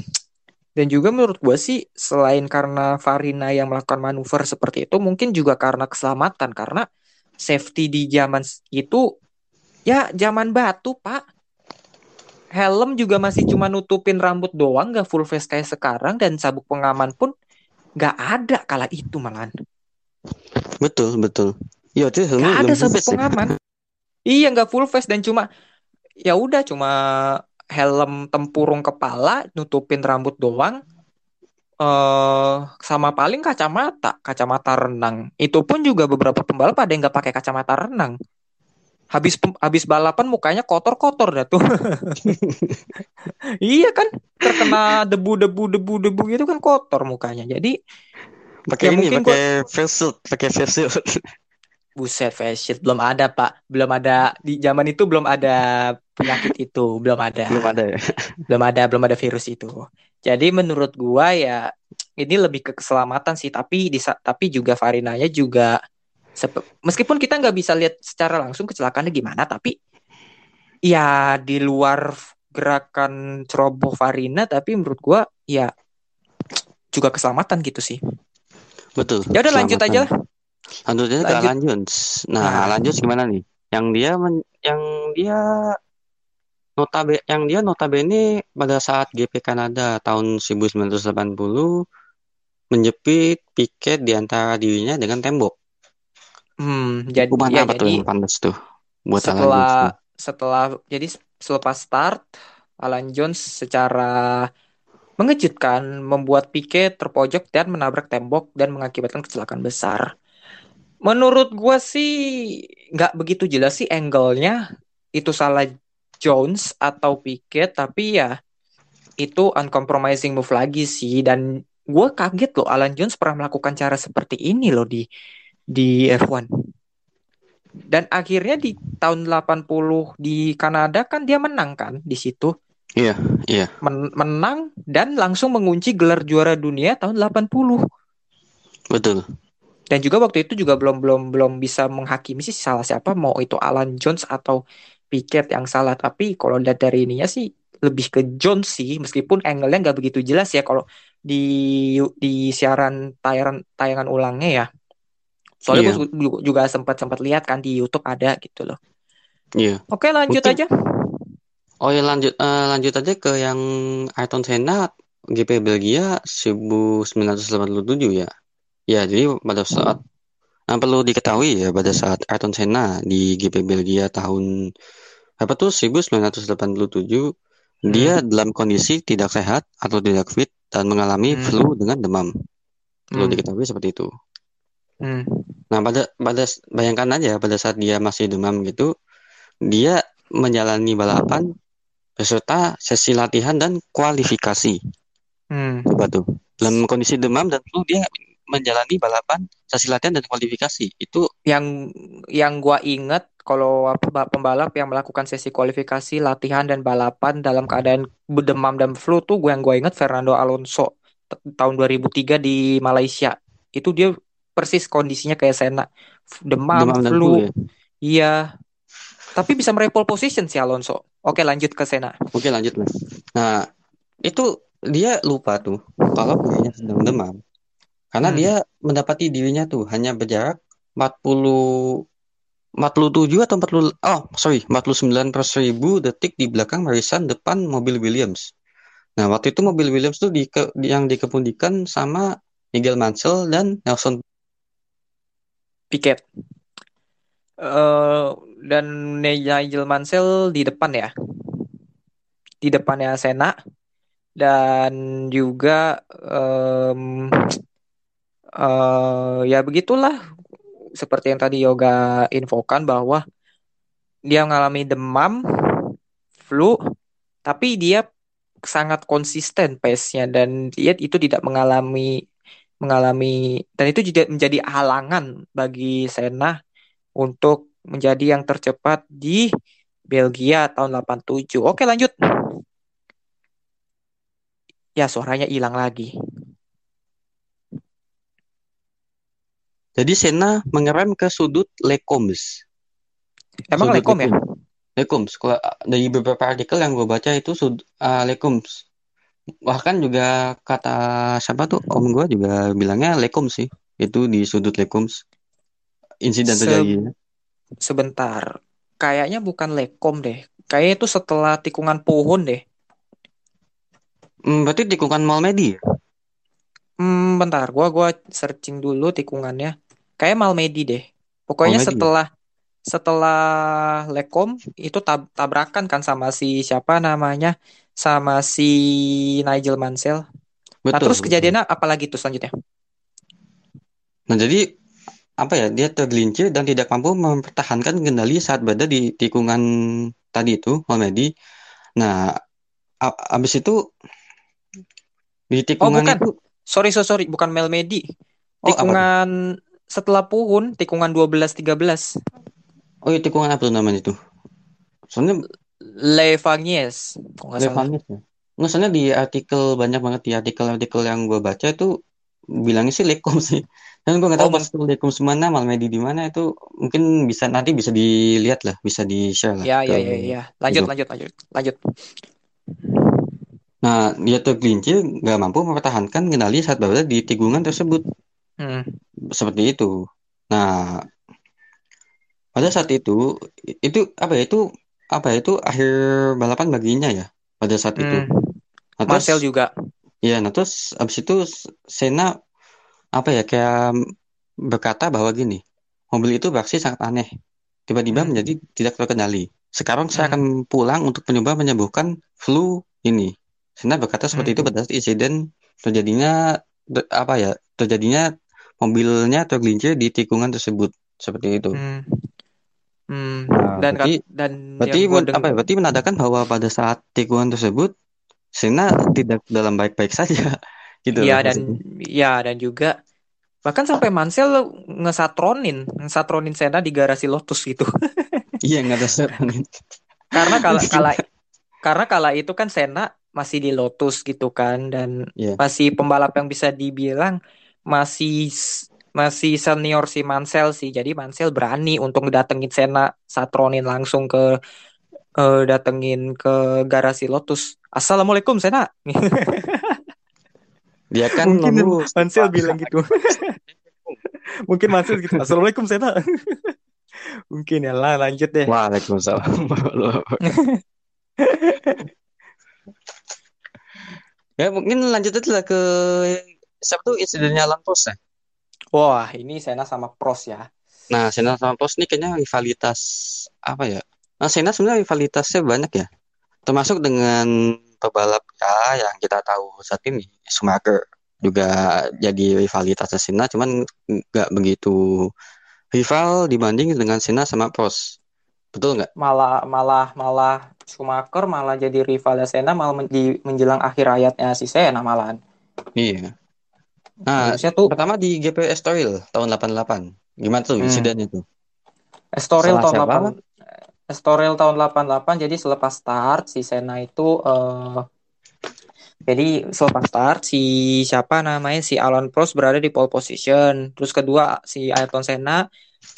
dan juga menurut gue sih selain karena Farina yang melakukan manuver seperti itu mungkin juga karena keselamatan karena safety di zaman itu Ya zaman batu pak. Helm juga masih cuma nutupin rambut doang, gak full face kayak sekarang dan sabuk pengaman pun gak ada kala itu malan. Betul betul. Iya itu gak ada sabuk ya. pengaman. Ya? Iya nggak full face dan cuma ya udah cuma helm tempurung kepala nutupin rambut doang. Uh, sama paling kacamata, kacamata renang. Itu pun juga beberapa pembalap ada yang nggak pakai kacamata renang habis habis balapan mukanya kotor-kotor dah tuh. iya kan terkena debu-debu debu-debu gitu kan kotor mukanya. Jadi pakai ya ini pakai gua... face shield, pakai face shield. Buset face shield belum ada, Pak. Belum ada di zaman itu belum ada penyakit itu, belum ada. Belum ada ya. belum ada, belum ada virus itu. Jadi menurut gua ya ini lebih ke keselamatan sih, tapi di tapi juga Farinanya juga meskipun kita nggak bisa lihat secara langsung kecelakaannya gimana tapi ya di luar gerakan ceroboh Farina tapi menurut gua ya juga keselamatan gitu sih betul ya udah lanjut aja lah lanjut aja ke lanjut. nah, nah lanjut gimana nih? Yang dia men, yang dia notabe yang dia notabene pada saat GP Kanada tahun 1980 menjepit piket di antara dirinya dengan tembok. Hmm, jadi Hukuman ya, apa jadi, tuh yang pantas tuh buat setelah Alan setelah jadi selepas start Alan Jones secara mengejutkan membuat Piquet terpojok dan menabrak tembok dan mengakibatkan kecelakaan besar. Menurut gue sih nggak begitu jelas sih angle-nya itu salah Jones atau Piquet tapi ya itu uncompromising move lagi sih dan gue kaget loh Alan Jones pernah melakukan cara seperti ini loh di di F1. Dan akhirnya di tahun 80 di Kanada kan dia menang kan di situ. Iya, iya. Men menang dan langsung mengunci gelar juara dunia tahun 80. Betul. Dan juga waktu itu juga belum belum belum bisa menghakimi sih salah siapa mau itu Alan Jones atau Piquet yang salah tapi kalau lihat dari ininya sih lebih ke Jones sih meskipun angle-nya nggak begitu jelas ya kalau di di siaran tayangan tayangan ulangnya ya Soalnya yeah. gue juga sempat sempat lihat kan di YouTube ada gitu loh. Iya. Yeah. Oke lanjut Mungkin... aja. Oh ya lanjut uh, lanjut aja ke yang Ayrton Senna GP Belgia 1987 ya. Ya jadi pada saat Nah, perlu diketahui ya pada saat Ayrton Senna di GP Belgia tahun apa tuh 1987 dia Hmm. dalam kondisi tidak sehat atau tidak fit dan mengalami Hmm. flu dengan demam. Perlu Hmm. diketahui seperti itu. Hmm. Nah, pada pada bayangkan aja pada saat dia masih demam gitu, dia menjalani balapan beserta sesi latihan dan kualifikasi. Hmm. Coba tuh. Dalam kondisi demam dan flu dia menjalani balapan, sesi latihan dan kualifikasi. Itu Yang yang gua inget kalau pembalap yang melakukan sesi kualifikasi, latihan dan balapan dalam keadaan demam dan flu tuh gue yang gue inget Fernando Alonso tahun 2003 di Malaysia. Itu dia persis kondisinya kayak Senna. Demam, demam flu. flu ya. Iya. Tapi bisa meraih pole position si Alonso. Oke, lanjut ke Senna. Oke, lanjut lah. Nah, itu dia lupa tuh kalau dirinya sedang demam. Karena Hmm. dia mendapati dirinya tuh hanya berjarak 40 47 atau 40 oh sorry 49 per seribu detik di belakang barisan depan mobil Williams. Nah waktu itu mobil Williams tuh di, di- yang dikemudikan sama Nigel Mansell dan Nelson Piquet. Eh dan Nigel Mansell di depan ya. Di depannya Senna dan juga em, eh, ya begitulah seperti yang tadi Yoga infokan bahwa dia mengalami demam, flu, tapi dia sangat konsisten pace-nya dan dia itu tidak mengalami mengalami dan itu juga menjadi halangan bagi Senna untuk menjadi yang tercepat di Belgia tahun 87. Oke, lanjut. Ya, suaranya hilang lagi. Jadi Senna mengerem ke sudut Lecombs. Emang Sudut Lekom ya? Lecombs. Kalau dari beberapa artikel yang gue baca itu sud uh, Lecombs. Bahkan juga kata siapa tuh om gue juga bilangnya Lecombs sih. Itu di sudut Lecombs. Insiden Se- terjadi. Sebentar. Kayaknya bukan Lekom deh. Kayaknya itu setelah tikungan pohon deh. Hmm, berarti tikungan Malmedy ya? Hmm, bentar, gua gua searching dulu tikungannya. Kayak Malmedy deh. Pokoknya Malmedy. setelah setelah Lekom itu tab- tabrakan kan sama si siapa namanya? Sama si Nigel Mansell. Nah, Betul, terus betul. kejadiannya apa lagi tuh selanjutnya? Nah, jadi apa ya? Dia tergelincir dan tidak mampu mempertahankan kendali saat berada di tikungan tadi itu, Malmedy. Nah, abis itu di Oh, tikungan bukan. itu Sorry, sorry, sorry, bukan Malmedy. Oh? Tikungan setelah Puhun, tikungan 12-13. Oh, iya, tikungan apa tuh namanya itu? Soalnya Le Fagnes, ya. Nggak, soalnya di artikel banyak banget di artikel-artikel yang gue baca itu bilangnya sih Lekom sih. Dan gue nggak tahu Oh, pas itu Lekom semana, Malmedy di mana itu mungkin bisa nanti bisa dilihat lah, bisa di share lah Ya, ke ya, ya, ya. Lanjut, itu. lanjut, lanjut, lanjut. Nah, dia tergelincir nggak mampu mempertahankan kendali saat berada di tikungan tersebut. Hmm. Seperti itu. Nah, pada saat itu itu apa ya itu apa ya itu akhir balapan baginya ya pada saat itu. Hmm. Nah, terus Marcel juga. ya, nah terus abis itu Senna apa ya kayak berkata bahwa gini, mobil itu beraksi sangat aneh. Tiba-tiba Hmm. menjadi tidak terkendali. Sekarang saya Hmm. akan pulang untuk mencoba menyembuhkan flu ini. Senna berkata seperti itu Hmm. pada saat insiden terjadinya ter- apa ya terjadinya mobilnya tergelincir di tikungan tersebut seperti itu. Hmm. Hmm. Nah, Dan berarti dan berarti apa ya? Berarti menandakan bahwa pada saat tikungan tersebut Senna tidak dalam baik-baik saja gitu Iya dan ya dan juga bahkan sampai Mansell ngesatronin, ngesatronin Senna di garasi Lotus gitu. Iya nggak ada setan. Karena kala kala karena kala itu kan Senna masih di Lotus gitu kan dan Iya. masih pembalap yang bisa dibilang masih masih senior si Mansell sih. Jadi Mansell berani untuk datengin Senna, satronin langsung ke eh, datengin ke garasi Lotus. Assalamualaikum Senna. Dia kan Mungkin Mansell bilang gitu. Mungkin Mansell gitu. Assalamualaikum Senna. Mungkin ya lah lanjut deh. Waalaikumsalam. ya mungkin lanjut aja lah ke siapa tuh insidennya Alan Prost ya. Wah, ini Senna sama Prost ya. Nah, Senna sama Prost ini kayaknya rivalitas apa ya? Nah, Senna sebenarnya rivalitasnya banyak ya. Termasuk dengan pebalap ya yang kita tahu saat ini Schumacher juga jadi rivalitas Senna cuman nggak begitu rival dibanding dengan Senna sama Prost. Betul nggak? Malah malah malah Schumacher malah jadi rival Senna malah menjelang akhir hayatnya si Senna malahan. Iya. Nah, Harusnya tuh pertama di GP Estoril tahun 88. Gimana tuh Hmm. insidennya tuh? Estoril Salah tahun siapa? 8 Estoril tahun 88 jadi selepas start si Senna itu eh jadi selepas start si siapa namanya si Alan Prost berada di pole position. Terus kedua si Ayrton Senna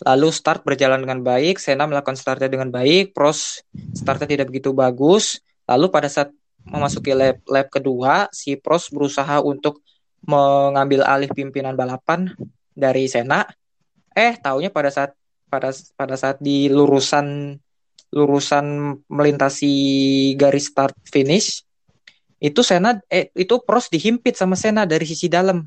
lalu start berjalan dengan baik, Senna melakukan startnya dengan baik, Prost startnya tidak begitu bagus. Lalu pada saat memasuki lap lap kedua si Prost berusaha untuk mengambil alih pimpinan balapan dari Senna. Eh, taunya pada saat pada pada saat di lurusan lurusan melintasi garis start finish itu Senna eh itu Prost dihimpit sama Senna dari sisi dalam.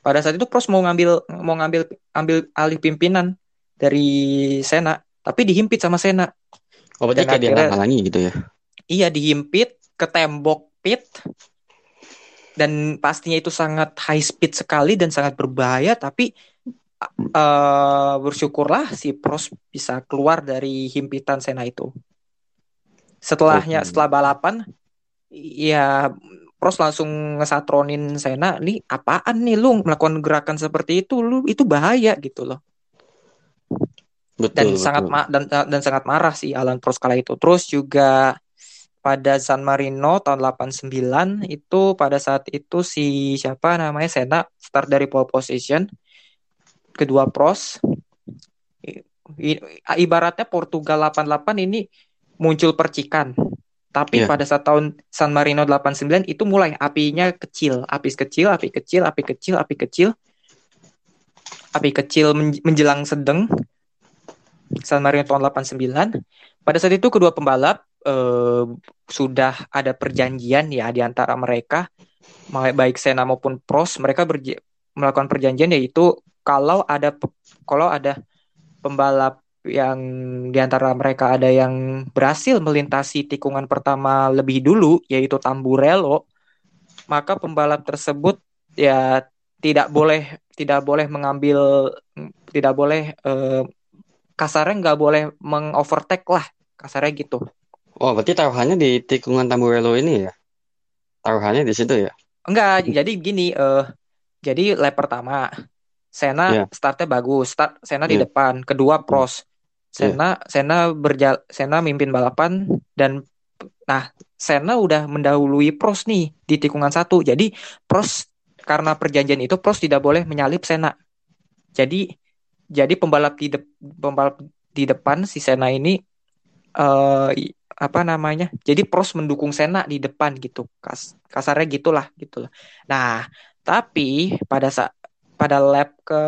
Pada saat itu Prost mau ngambil mau ngambil ambil alih pimpinan dari Senna, tapi dihimpit sama Senna. Oh, berarti kayak dihalang-halangi gitu ya? Iya dihimpit ke tembok pit dan pastinya itu sangat high speed sekali dan sangat berbahaya tapi eh bersyukurlah si Prost bisa keluar dari himpitan Senna itu. Setelahnya setelah balapan ya Prost langsung ngesatronin Senna nih apaan nih lu melakukan gerakan seperti itu lu itu bahaya gitu loh dan Betul, sangat betul. ma- dan dan sangat marah sih Alan Prost kala itu. Terus juga pada San Marino tahun 89 itu pada saat itu si siapa namanya Senna start dari pole position kedua Prost I- i- ibaratnya Portugal 88 ini muncul percikan. Tapi Iya. pada saat tahun San Marino 89 itu mulai apinya kecil. Api kecil api kecil api kecil api kecil. Api kecil men- menjelang sedang San Marino tahun 89 pada saat itu kedua pembalap eh, sudah ada perjanjian ya di antara mereka baik Senna maupun Prost mereka melakukan perjanjian yaitu kalau ada kalau ada pembalap yang di antara mereka ada yang berhasil melintasi tikungan pertama lebih dulu yaitu Tamburello maka pembalap tersebut ya tidak boleh tidak boleh mengambil tidak boleh eh, kasarnya nggak boleh mengovertake lah kasarnya gitu Oh, berarti taruhannya di tikungan Tamburello ini ya? Taruhannya di situ ya? enggak jadi gini eh jadi lap pertama Senna Iya. startnya bagus start Senna di Iya. depan kedua Prost Iya. Senna Senna berjal Senna mimpin balapan dan nah Senna udah mendahului Prost nih di tikungan satu jadi Prost karena perjanjian itu Prost tidak boleh menyalip Senna jadi jadi pembalap di de- pembalap di depan si Senna ini eh i- apa namanya jadi Prost mendukung Senna di depan gitu. Kas kasarnya gitulah gitu loh. Nah tapi pada saat pada lap ke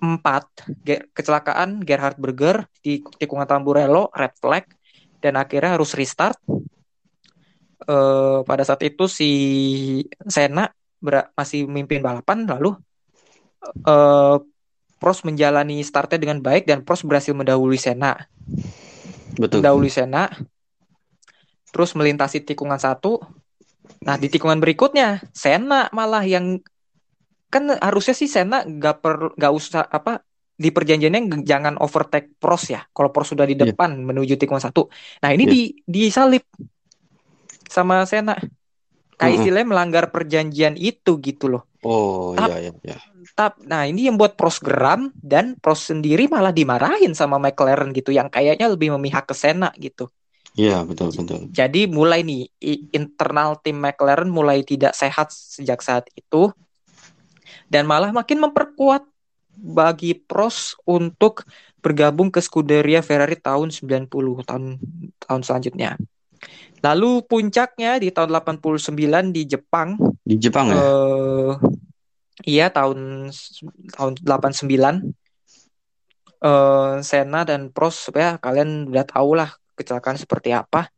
empat ge- kecelakaan Gerhard Berger di tikungan Tamburello red flag dan akhirnya harus restart. Eh pada saat itu si Senna ber- masih memimpin balapan lalu eh Prost menjalani startnya dengan baik dan Prost berhasil mendahului Senna Betul. mendahului Senna terus melintasi tikungan satu nah di tikungan berikutnya Senna malah yang kan harusnya sih Senna nggak per nggak usah apa di perjanjiannya jangan overtake Prost ya kalau Prost sudah di Iya. depan menuju tikungan satu nah ini Iya. di disalip sama Senna Mm-mm. istilahnya melanggar perjanjian itu gitu loh Oh, Tap- iya, iya, iya. Tap, nah ini yang buat Prost geram dan Prost sendiri malah dimarahin sama McLaren gitu yang kayaknya lebih memihak ke Senna gitu. Iya, betul, betul. Jadi mulai nih internal tim McLaren mulai tidak sehat sejak saat itu dan malah makin memperkuat bagi Prost untuk bergabung ke Scuderia Ferrari tahun 90 tahun tahun selanjutnya. Lalu puncaknya di tahun 89 di Jepang Di Jepang ya? eh iya tahun tahun 89 eh Senna dan Prost ya kalian udah tahu lah kecelakaan seperti apa.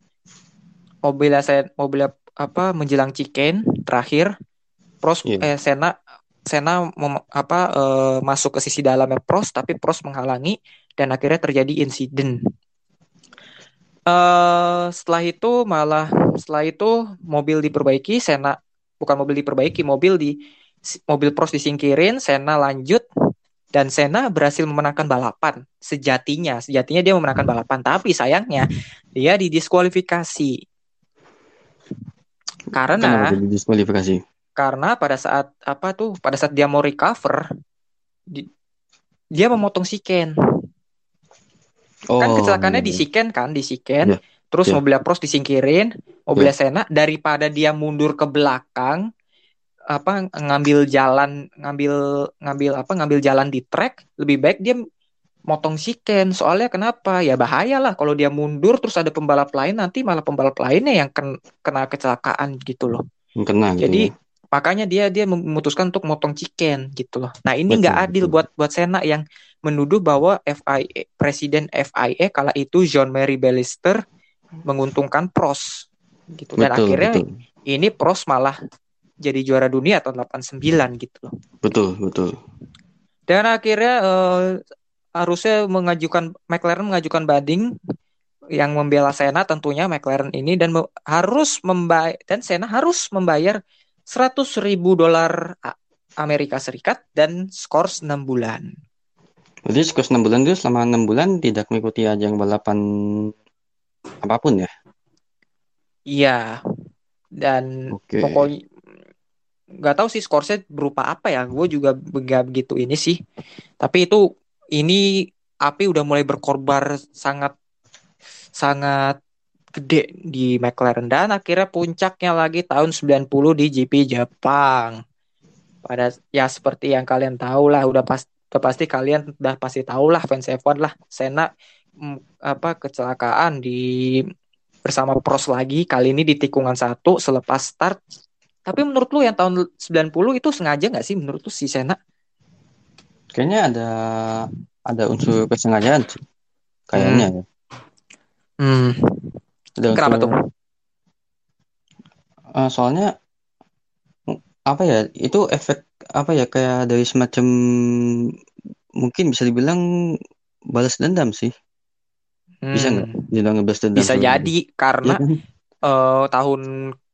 Mobilnya saya mobilnya apa menjelang Chicken terakhir Prost Iya. eh Senna Senna mem- apa eh, masuk ke sisi dalamnya Prost tapi Prost menghalangi dan akhirnya terjadi insiden. Eh setelah itu malah setelah itu mobil diperbaiki, Senna bukan mobil diperbaiki, mobil di mobil Prost disingkirin, Senna lanjut dan Senna berhasil memenangkan balapan sejatinya. Sejatinya dia memenangkan balapan tapi sayangnya dia didiskualifikasi. Karena Kenapa jadi diskualifikasi? karena pada saat apa tuh pada saat dia mau recover di- dia memotong siken Oh, kan kecelakaannya iya. di siken kan di siken Iya. terus Iya. mobilnya Prost disingkirin mobilnya Senna daripada dia mundur ke belakang apa ngambil jalan ngambil ngambil apa ngambil jalan di track lebih baik dia motong siken soalnya kenapa ya bahaya lah kalau dia mundur terus ada pembalap lain nanti malah pembalap lainnya yang ken- kena kecelakaan gitu loh Kena gitu jadi ya. makanya dia dia memutuskan untuk motong chicken gitu loh. Nah ini nggak adil betul. buat buat Senna yang menuduh bahwa FIA presiden FIA kala itu John Mary Ballister menguntungkan Prost gitu dan Betul, akhirnya betul. ini Prost malah jadi juara dunia tahun 89 gitu loh. Betul, betul. Dan akhirnya eh, harusnya mengajukan McLaren mengajukan banding yang membela Senna tentunya McLaren ini dan me- harus membayar dan Senna harus membayar 100 ribu dolar Amerika Serikat dan skors 6 bulan. Berarti skor 6 bulan itu selama 6 bulan tidak mengikuti ajang balapan apa pun ya? Iya. Dan Oke. pokoknya nggak tahu sih skorsnya berupa apa ya. Gue juga nggak begitu ini sih. Tapi itu ini api udah mulai berkorbar sangat sangat gede di McLaren dan akhirnya puncaknya lagi tahun 90 di GP Jepang. Pada ya seperti yang kalian tahu lah udah pas udah pasti kalian udah pasti tahu lah fans F1 lah Senna mm, apa kecelakaan di bersama Prost lagi kali ini di tikungan satu selepas start. Tapi menurut lu yang tahun 90 itu sengaja nggak sih menurut lu si Senna? Kayaknya ada ada unsur kesengajaan sih. Kayaknya ya. Hmm, Ada kenapa unsur- tuh? Eh, soalnya apa ya? Itu efek apa ya kayak dari semacam mungkin bisa dibilang balas dendam sih. Bisa nggak? Hmm, Dibilang balas dendam. bisa jadi karena kan? eh, tahun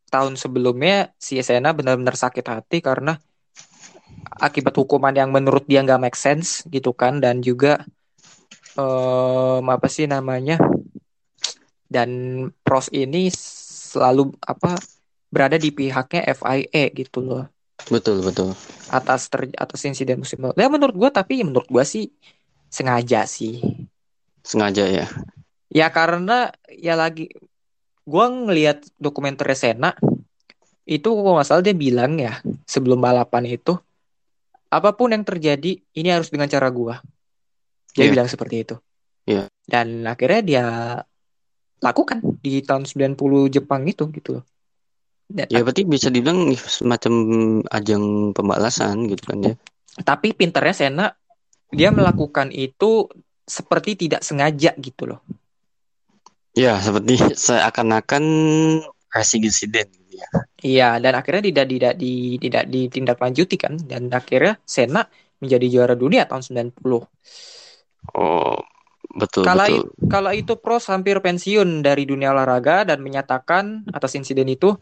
tahun sebelumnya si Senna benar-benar sakit hati karena akibat hukuman yang menurut dia nggak make sense gitu kan dan juga em, apa sih namanya dan Prost ini selalu apa berada di pihaknya FIA gitu loh Betul, betul. atas ter, atas insiden musim lalu. Ya menurut gua tapi menurut gua sih sengaja sih. Sengaja ya. Ya karena ya lagi gua ngelihat dokumenter Senna itu kalau nggak salah dia bilang ya sebelum balapan itu apa pun yang terjadi ini harus dengan cara gua. Dia Iya. bilang seperti itu. Iya. Dan akhirnya dia lakukan di tahun 90 Jepang itu gitu loh. Dan- Ya berarti bisa dibilang semacam ajang pembalasan gitu kan ya. tapi pinternya Senna dia melakukan itu seperti tidak sengaja gitu loh. Ya, seperti seakan-akan racing incident gitu ya. Iya, dan akhirnya tidak tidak di tidak ditindaklanjuti kan dan akhirnya Senna menjadi juara dunia tahun 90. Oh, betul Kala betul. Kala itu Prost hampir pensiun dari dunia olahraga dan menyatakan atas insiden itu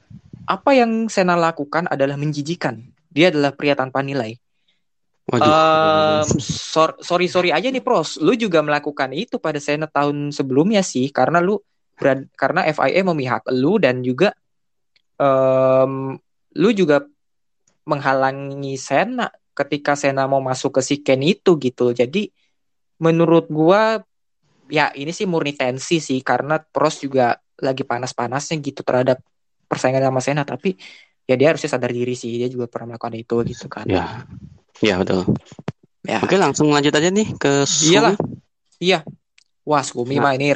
apa yang Senna lakukan adalah menjijikan. Dia adalah pria tanpa nilai. Waduh. Sor- sorry sorry aja nih Pros, lu juga melakukan itu pada Senna tahun sebelumnya sih, karena lu berad- karena FIA memihak lu dan juga em, lu juga menghalangi Senna ketika Senna mau masuk ke Siken itu gitu. Jadi menurut gua ya ini sih murni tensi sih karena Pros juga lagi panas-panasnya gitu terhadap persaingan sama Senna, tapi ya dia harusnya sadar diri sih, dia juga pernah melakukan itu gitu kan. Ya. Ya, betul. Ya. Oke, langsung lanjut aja nih ke Iyalah. Sumi. Iya. Wah, Skumi Nah. mah ini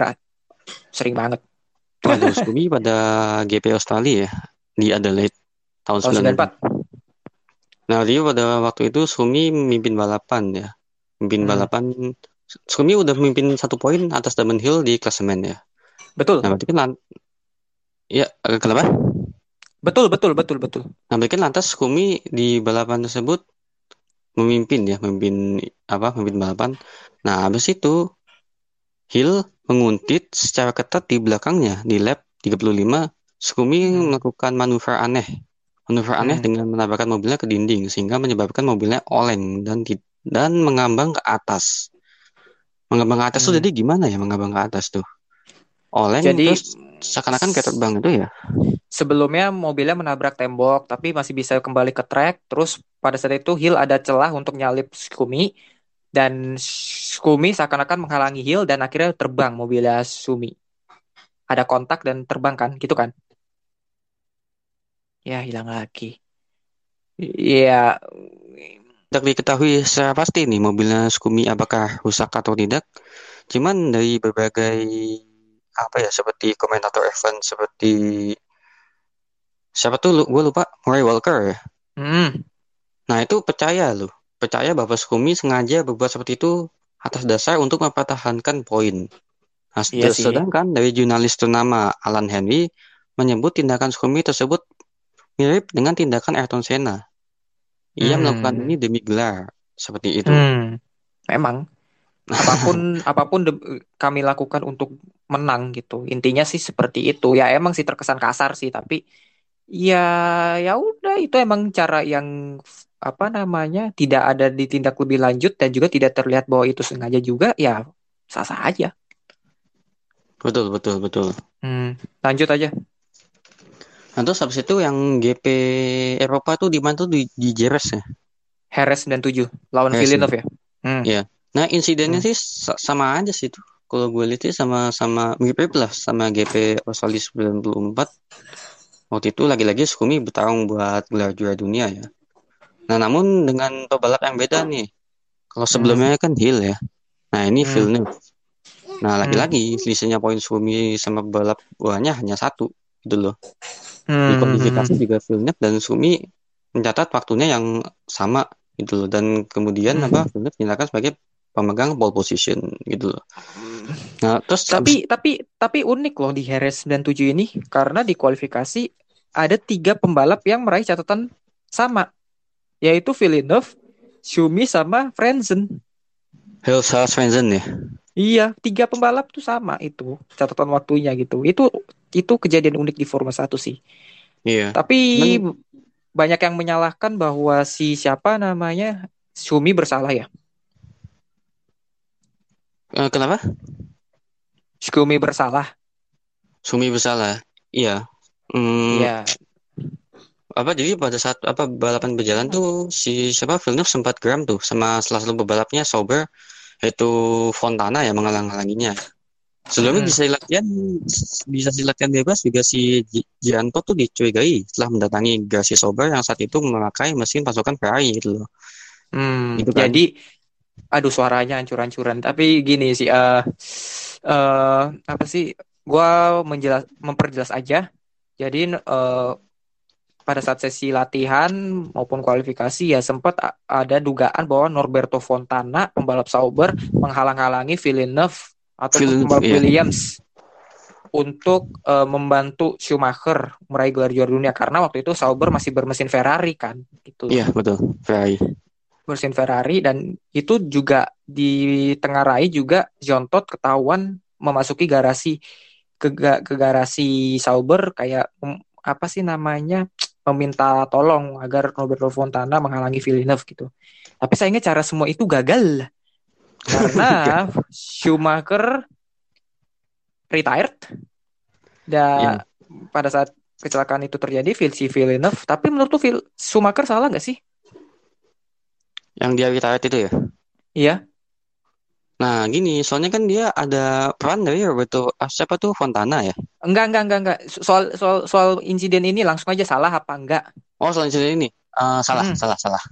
sering banget. Waduh, Sumi pada GP Australia ya di Adelaide tahun Tahun 94. 94. Nah, dia pada waktu itu Sumi memimpin balapan ya. Memimpin Hmm. balapan. Sumi udah memimpin satu poin atas Damon Hill di klasemen ya. Betul. Nah, berarti kan Ya, eh, kenapa? Betul, betul, betul, betul. Nah, kan lantas Sumi di balapan tersebut memimpin ya, memimpin apa, memimpin balapan. Nah, habis itu Hill menguntit secara ketat di belakangnya di lap 35. Sukumi Hmm. melakukan manuver aneh. Manuver aneh Hmm. dengan menabrakkan mobilnya ke dinding sehingga menyebabkan mobilnya oleng dan dan mengambang ke atas. Mengambang ke atas tuh Hmm. jadi gimana ya mengambang ke atas tuh? Oleng Jadi terus seakan-akan kayak terbang itu ya. sebelumnya mobilnya menabrak tembok tapi masih bisa kembali ke track. Terus pada saat itu Hill ada celah untuk nyalip Sukumi dan Sukumi seakan-akan menghalangi Hill dan akhirnya terbang mobilnya Sumi. Ada kontak dan terbang kan, gitu kan? Ya hilang lagi. Iya, Tidak diketahui secara pasti nih mobilnya Sukumi apakah rusak atau tidak. Cuman dari berbagai apa ya seperti komentator F1 seperti siapa tuh lu, gue lupa Murray Walker ya. Hmm, Nah itu percaya loh, percaya bahwa Sukumi sengaja berbuat seperti itu atas dasar untuk mempertahankan poin. Nah, Iya sih. sedangkan dari jurnalis ternama Alan Henry menyebut tindakan Sukumi tersebut mirip dengan tindakan Ayrton Senna. Ia Hmm. melakukan ini demi gelar, seperti itu. hmm, memang apa pun apa pun kami lakukan untuk menang gitu. Intinya sih seperti itu. Ya emang sih terkesan kasar sih, tapi ya ya udah itu emang cara yang apa namanya tidak ada ditindak lebih lanjut dan juga tidak terlihat bahwa itu sengaja juga ya sah-sah aja. Betul, betul, betul. Hmm, lanjut aja. Nah, terus habis itu yang GP Eropa tuh di mana tuh di, di Jerez ya. Harris 97 lawan Harris, Villeneuve ya. Hmm. Iya. Nah, insidennya Hmm. sih sa- sama aja sih tuh. Kalau gue lihat sih sama sama mirip lah sama GP Australia 94. Waktu itu lagi-lagi Sukumi bertarung buat gelar juara dunia ya. Nah, namun dengan pebalap yang beda nih. Kalau sebelumnya kan Hill ya. Nah, ini Hmm. Villeneuve. Nah, lagi-lagi selisihnya poin Sukumi sama pebalap buahnya hanya satu gitu loh. Di Hmm. kualifikasi juga Villeneuve dan Sumi mencatat waktunya yang sama gitu loh dan kemudian Hmm. apa Villeneuve dinyatakan sebagai pemegang pole position gitu loh. Nah, terus Tapi tapi tapi unik loh di Harris 97 ini karena di kualifikasi ada tiga pembalap yang meraih catatan sama yaitu Villeneuve, Schumi sama Frenzen. Hill sama Svensson ya. Iya, tiga pembalap tuh sama itu catatan waktunya gitu. Itu itu kejadian unik di Formula 1 sih. Iya. Tapi Men- banyak yang menyalahkan bahwa si siapa namanya Schumi bersalah ya. Eh, kenapa? Schumi bersalah. Sumi bersalah. Iya. Hmm, Iya. apa jadi pada saat apa balapan berjalan tuh si siapa Villeneuve sempat geram tuh sama salah satu pebalapnya Sauber yaitu Fontana ya menghalang-halanginya. Sebelumnya Hmm. bisa latihan bisa si latihan bebas juga si Gi- Gianto tuh dicurigai setelah mendatangi garasi Sauber yang saat itu memakai mesin pasukan Ferrari gitu loh. Hmm, Gitu kan. jadi aduh suaranya hancur-hancuran. Tapi gini sih eh eh, apa sih? Gua menjelas memperjelas aja. Jadi eh, pada saat sesi latihan maupun kualifikasi ya sempat ada dugaan bahwa Norberto Fontana pembalap Sauber menghalang-halangi Villeneuve atau Villeneuve, pembalap iya. Williams untuk eh, membantu Schumacher meraih gelar juara dunia karena waktu itu Sauber masih bermesin Ferrari kan gitu Iya betul Ferrari. Mesin Ferrari dan itu juga ditengarai juga John Todt ketahuan memasuki garasi ke, ke garasi Sauber kayak apa sih namanya meminta tolong agar Roberto Fontana menghalangi Villeneuve gitu. Tapi sayangnya cara semua itu gagal karena Schumacher retired dan pada saat kecelakaan itu terjadi si Villeneuve tapi menurut tuh Schumacher salah nggak sih? Yang dia retired itu ya. Iya. Nah gini soalnya kan dia ada peran dari Roberto ah, siapa tuh Fontana ya. Enggak, enggak, enggak, enggak. Soal soal soal insiden ini langsung aja salah apa enggak? Oh selanjutnya ini Eh, salah Hmm. salah salah.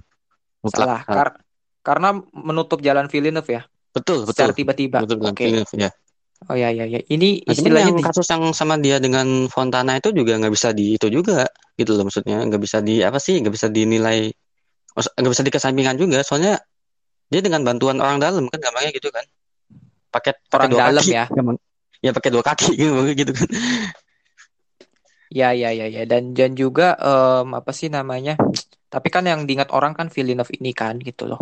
Mutlak, Salah. Kar- karena menutup jalan Villeneuve ya, Betul betul. secara tiba-tiba. Betul betul. Oke. Villeneuve, ya. Oh ya ya ya. Ini Nah, istilahnya yang di- kasus yang sama dia dengan Fontana itu juga nggak bisa di itu juga gitu loh maksudnya nggak bisa di apa sih nggak bisa dinilai nggak bisa dikesampingkan juga soalnya dia dengan bantuan orang dalam kan gampangnya gitu kan pakai pakai Orang dua dalam kaki ya. gampang. ya pakai dua kaki gitu gitu kan ya ya ya ya dan dan juga em, apa sih namanya? Tapi kan yang diingat orang kan Villeneuve ini kan gitu loh.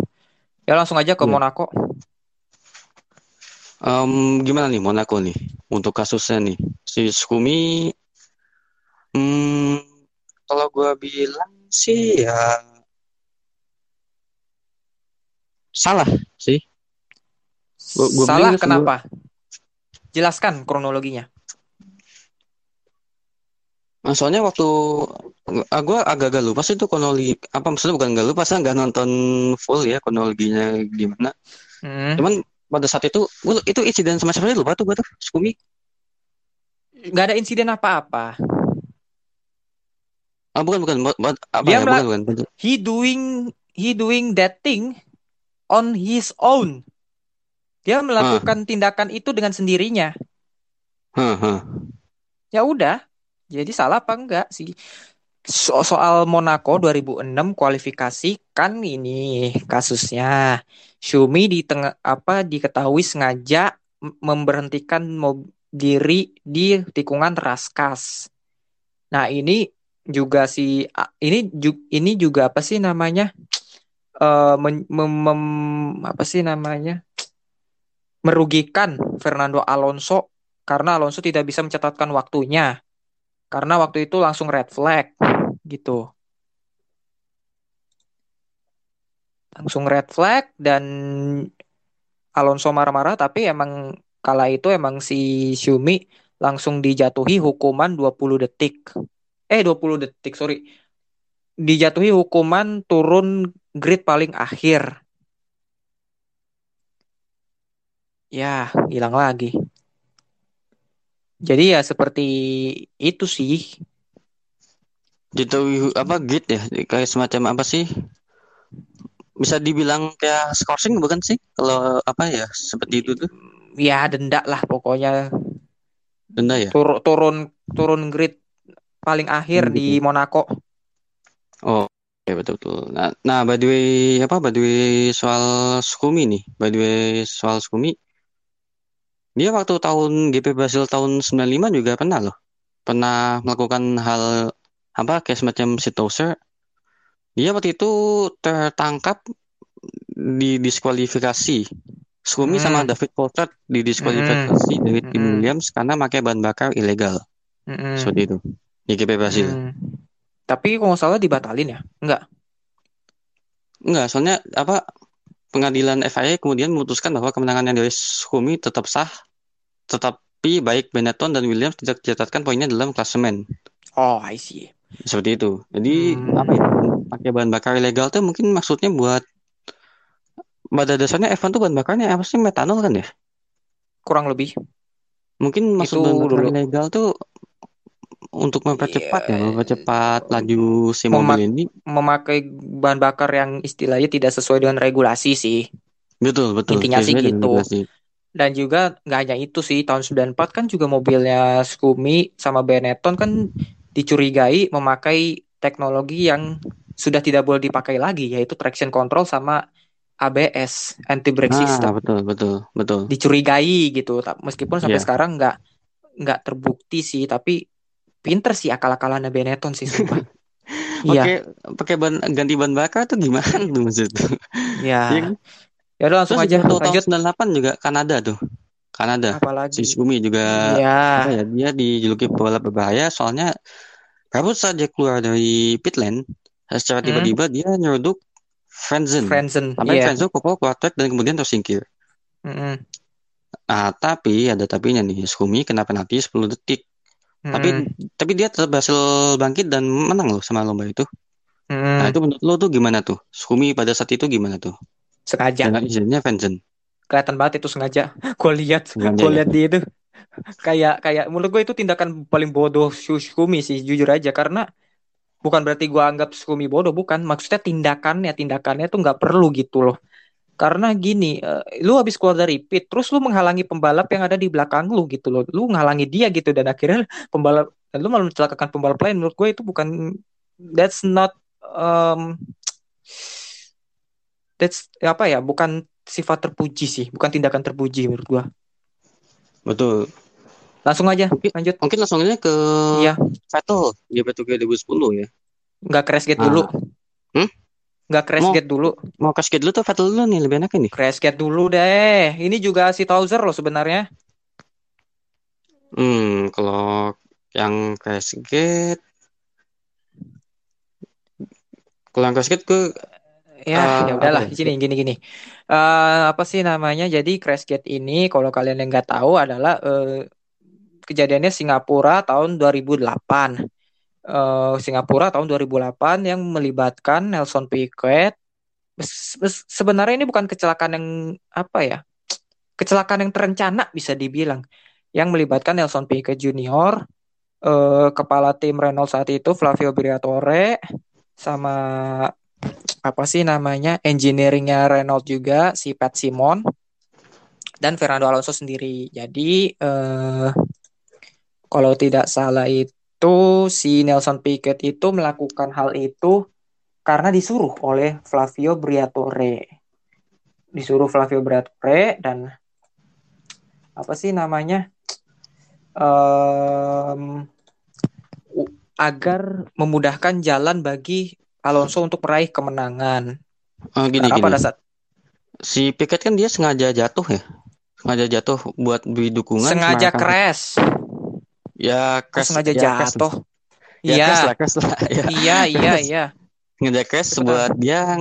Ya langsung aja ke Iya. Monaco. Em, gimana nih Monaco nih untuk kasusnya nih si Skumi hmm, kalau gua bilang sih ya salah sih Gua- gua Salah kenapa? Jelaskan kronologinya. Nah, soalnya waktu ah, gua agak-agak lupa sih itu kronologi apa maksudnya bukan nggak lupa saya nggak nonton full ya kronologinya gimana Hmm. cuman pada saat itu gua, itu insiden sama siapa lupa tuh gua tuh Skumi Nggak ada insiden apa-apa. ah bukan bukan apa Dia ya bukan bukan He doing he doing that thing on his own. Dia melakukan tindakan itu dengan sendirinya. Hah, hah. Ya udah. Jadi salah apa enggak sih? So- soal Monaco 2006 kualifikasi kan ini kasusnya. Shumi di tengah apa diketahui sengaja memberhentikan diri di tikungan Raskas. Nah, ini juga si ini ju- ini juga apa sih namanya? Mem- apa sih namanya? merugikan Fernando Alonso karena Alonso tidak bisa mencatatkan waktunya. Karena waktu itu langsung red flag gitu. Langsung red flag dan Alonso marah-marah tapi emang kala itu emang si Shumi langsung dijatuhi hukuman 20 detik. Eh 20 detik, sorry. Dijatuhi hukuman turun grid paling akhir. Ya, hilang lagi. Jadi ya seperti itu sih. Gitu apa git ya kayak semacam apa sih bisa dibilang kayak skorsing bukan sih kalau apa ya seperti itu tuh Ya denda lah pokoknya denda ya Tur- turun turun grid paling akhir Hmm, di Monaco. oh ya betul betul nah, nah by the way apa by the way soal Skumi nih by the way soal Skumi dia waktu tahun GP Brasil tahun 95 juga pernah loh pernah melakukan hal apa kayak semacam shit toaster dia waktu itu tertangkap di diskualifikasi Skumi Hmm. sama David Coulthard didiskualifikasi dari tim Hmm. Williams karena pakai bahan bakar ilegal Mm-mm. seperti itu di GP Brasil. Hmm. Tapi kalau nggak salah dibatalin ya? Enggak. Enggak, soalnya apa pengadilan FIA kemudian memutuskan bahwa kemenangan yang dari Skumi tetap sah, tetapi baik Benetton dan Williams tidak dicatatkan poinnya dalam klasemen Oh, I see. seperti itu. Jadi Hmm. apa ya pakai bahan bakar ilegal tuh mungkin maksudnya buat pada dasarnya F1 tuh bahan bakarnya apa sih metanol kan ya? Kurang lebih. Mungkin maksud Itu bahan bakar dulu. ilegal tuh untuk mempercepat ya, Iya. mempercepat laju si Memak- mobil ini. Memakai bahan bakar yang istilahnya tidak sesuai dengan regulasi sih. Betul, betul. Intinya sih gitu. regulasi. Dan juga nggak hanya itu sih, tahun 94 kan juga mobilnya Skumi sama Benetton kan dicurigai memakai teknologi yang sudah tidak boleh dipakai lagi, yaitu traction control sama ABS, anti brake Nah, system. betul, betul, betul. Dicurigai gitu, meskipun sampai Iya. sekarang nggak nggak terbukti sih, tapi pinter sih akal-akalannya Benetton sih sumpah. Iya, Pakai pakai ban ganti ban bakar tuh gimana tuh maksud tuh? Iya ya. kan? Ya udah langsung Terus aja tuh tahun lanjut 98 juga Kanada tuh. Kanada. Si apalagi. Sumi juga Ya, ya dia dijuluki pebalap berbahaya soalnya baru saja keluar dari pit lane secara Hmm. tiba-tiba dia nyeruduk Frenzen. Frenzen, Sampai iya. Frenzen keluar track dan kemudian tersingkir. Mm-mm. Ah, tapi ada tapinya nih. Sumi kena penalti 10 detik. Tapi Mm-mm. tapi dia tetap berhasil bangkit dan menang loh sama lomba itu. Mm-mm. Nah, itu menurut lo tuh gimana tuh? Sumi pada saat itu gimana tuh? sengaja Dengan izinnya Frenzen. kelihatan banget itu sengaja gue lihat gue ya? lihat dia itu kayak kayak menurut gue itu tindakan paling bodoh Shumi sih jujur aja karena bukan berarti gue anggap Shumi bodoh bukan maksudnya tindakannya tindakannya tuh nggak perlu gitu loh karena gini eh, lu habis keluar dari pit terus lu menghalangi pembalap yang ada di belakang lu gitu loh. Lu menghalangi dia gitu dan akhirnya pembalap dan lu malah mencelakakan pembalap lain menurut gue itu bukan that's not um, that's apa ya bukan sifat terpuji sih bukan tindakan terpuji menurut gua. Betul. langsung aja Mungkin, lanjut. mungkin langsung aja ke iya. Vettel. GP Tokyo 2010 ya. nggak crash gate Nah, dulu. Hmm? Nggak crash Mau- gate dulu. Mau casket dulu tuh Vettel dulu nih lebih enak ini. Crash gate dulu deh. Ini juga si Towser loh sebenarnya. Hmm, kalau yang casket kalau yang casket gue Ya, Eh, ya udahlah. apa ya? Gini, gini, gini. Eh, apa sih namanya? Jadi crash gate ini, kalau kalian yang nggak tahu adalah eh, kejadiannya Singapura tahun 2008. Eh, Singapura tahun 2008 yang melibatkan Nelson Piquet. Sebenarnya ini bukan kecelakaan yang apa ya? Kecelakaan yang terencana bisa dibilang. Yang melibatkan Nelson Piquet Junior, eh, kepala tim Renault saat itu Flavio Briatore, sama apa sih namanya engineeringnya Renault juga si Pat Simon dan Fernando Alonso sendiri. Jadi eh, kalau tidak salah itu si Nelson Piquet itu melakukan hal itu karena disuruh oleh Flavio Briatore. Disuruh Flavio Briatore dan apa sih namanya? Em, u- agar memudahkan jalan bagi Alonso untuk meraih kemenangan. oh, gini Karena gini. pada saat Si Piquet kan dia sengaja jatuh ya. Sengaja jatuh buat beri dukungan sengaja crash, Ya crash sengaja ya, jatuh. Ya, Iya. Ya. iya, iya, iya. Sengaja crash buat dia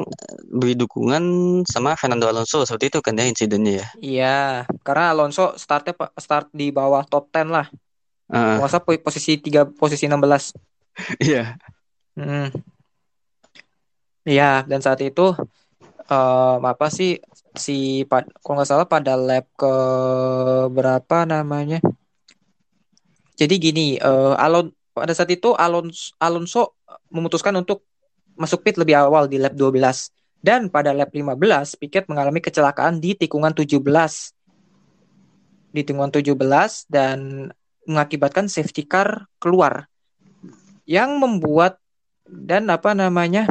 beri dukungan sama Fernando Alonso seperti itu kan ya insidennya ya. Iya, karena Alonso startnya start di bawah top 10 lah. Ah, Masa posisi 3 posisi 16. iya. Hmm. Iya, dan saat itu em, apa sih si kalau nggak salah pada lap ke berapa namanya? Jadi gini, eh, Alon pada saat itu Alonso, Alonso memutuskan untuk masuk pit lebih awal di lap 12 dan pada lap 15 Piquet mengalami kecelakaan di tikungan 17. Di tikungan 17 dan mengakibatkan safety car keluar yang membuat dan apa namanya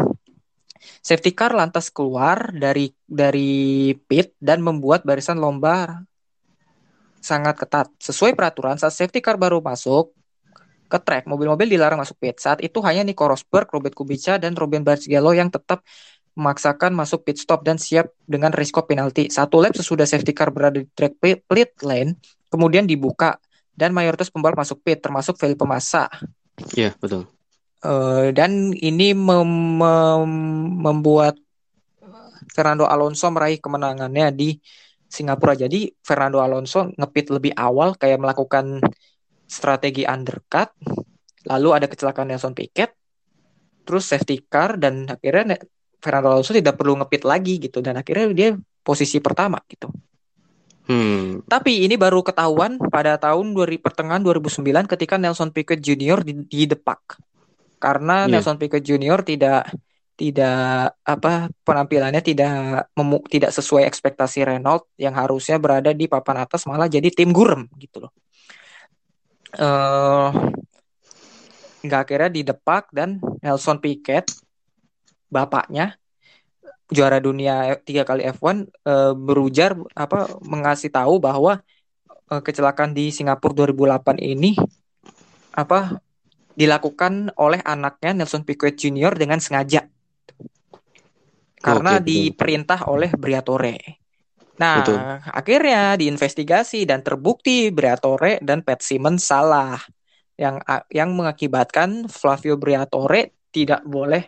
safety car lantas keluar dari dari pit dan membuat barisan lomba sangat ketat. Sesuai peraturan, saat safety car baru masuk ke track, mobil-mobil dilarang masuk pit. Saat itu hanya Nico Rosberg, Robert Kubica, dan Robin Barrichello yang tetap memaksakan masuk pit stop dan siap dengan risiko penalti. Satu lap sesudah safety car berada di track pit, lane, kemudian dibuka dan mayoritas pembalap masuk pit, termasuk Felipe Massa. Iya, betul. Eh, dan ini mem- mem- membuat Fernando Alonso meraih kemenangannya di Singapura. Jadi Fernando Alonso ngepit lebih awal kayak melakukan strategi undercut, lalu ada kecelakaan Nelson Piquet, terus safety car dan akhirnya Fernando Alonso tidak perlu ngepit lagi gitu dan akhirnya dia posisi pertama gitu. Hmm, Tapi ini baru ketahuan pada tahun 2000 pertengahan 2009 ketika Nelson Piquet Jr. di, didepak. Karena Iya. Nelson Piquet Jr. tidak tidak apa penampilannya tidak memu, tidak sesuai ekspektasi Renault yang harusnya berada di papan atas malah jadi tim gurem gitu loh. Eh nggak akhirnya didepak dan Nelson Piquet bapaknya juara dunia tiga kali F1 eh, berujar apa mengasih tahu bahwa eh, kecelakaan di Singapura 2008 ini apa dilakukan oleh anaknya Nelson Piquet Jr. dengan sengaja karena betul. diperintah oleh Briatore. Nah, Betul. akhirnya diinvestigasi dan terbukti Briatore dan Pat Simmons salah yang yang mengakibatkan Flavio Briatore tidak boleh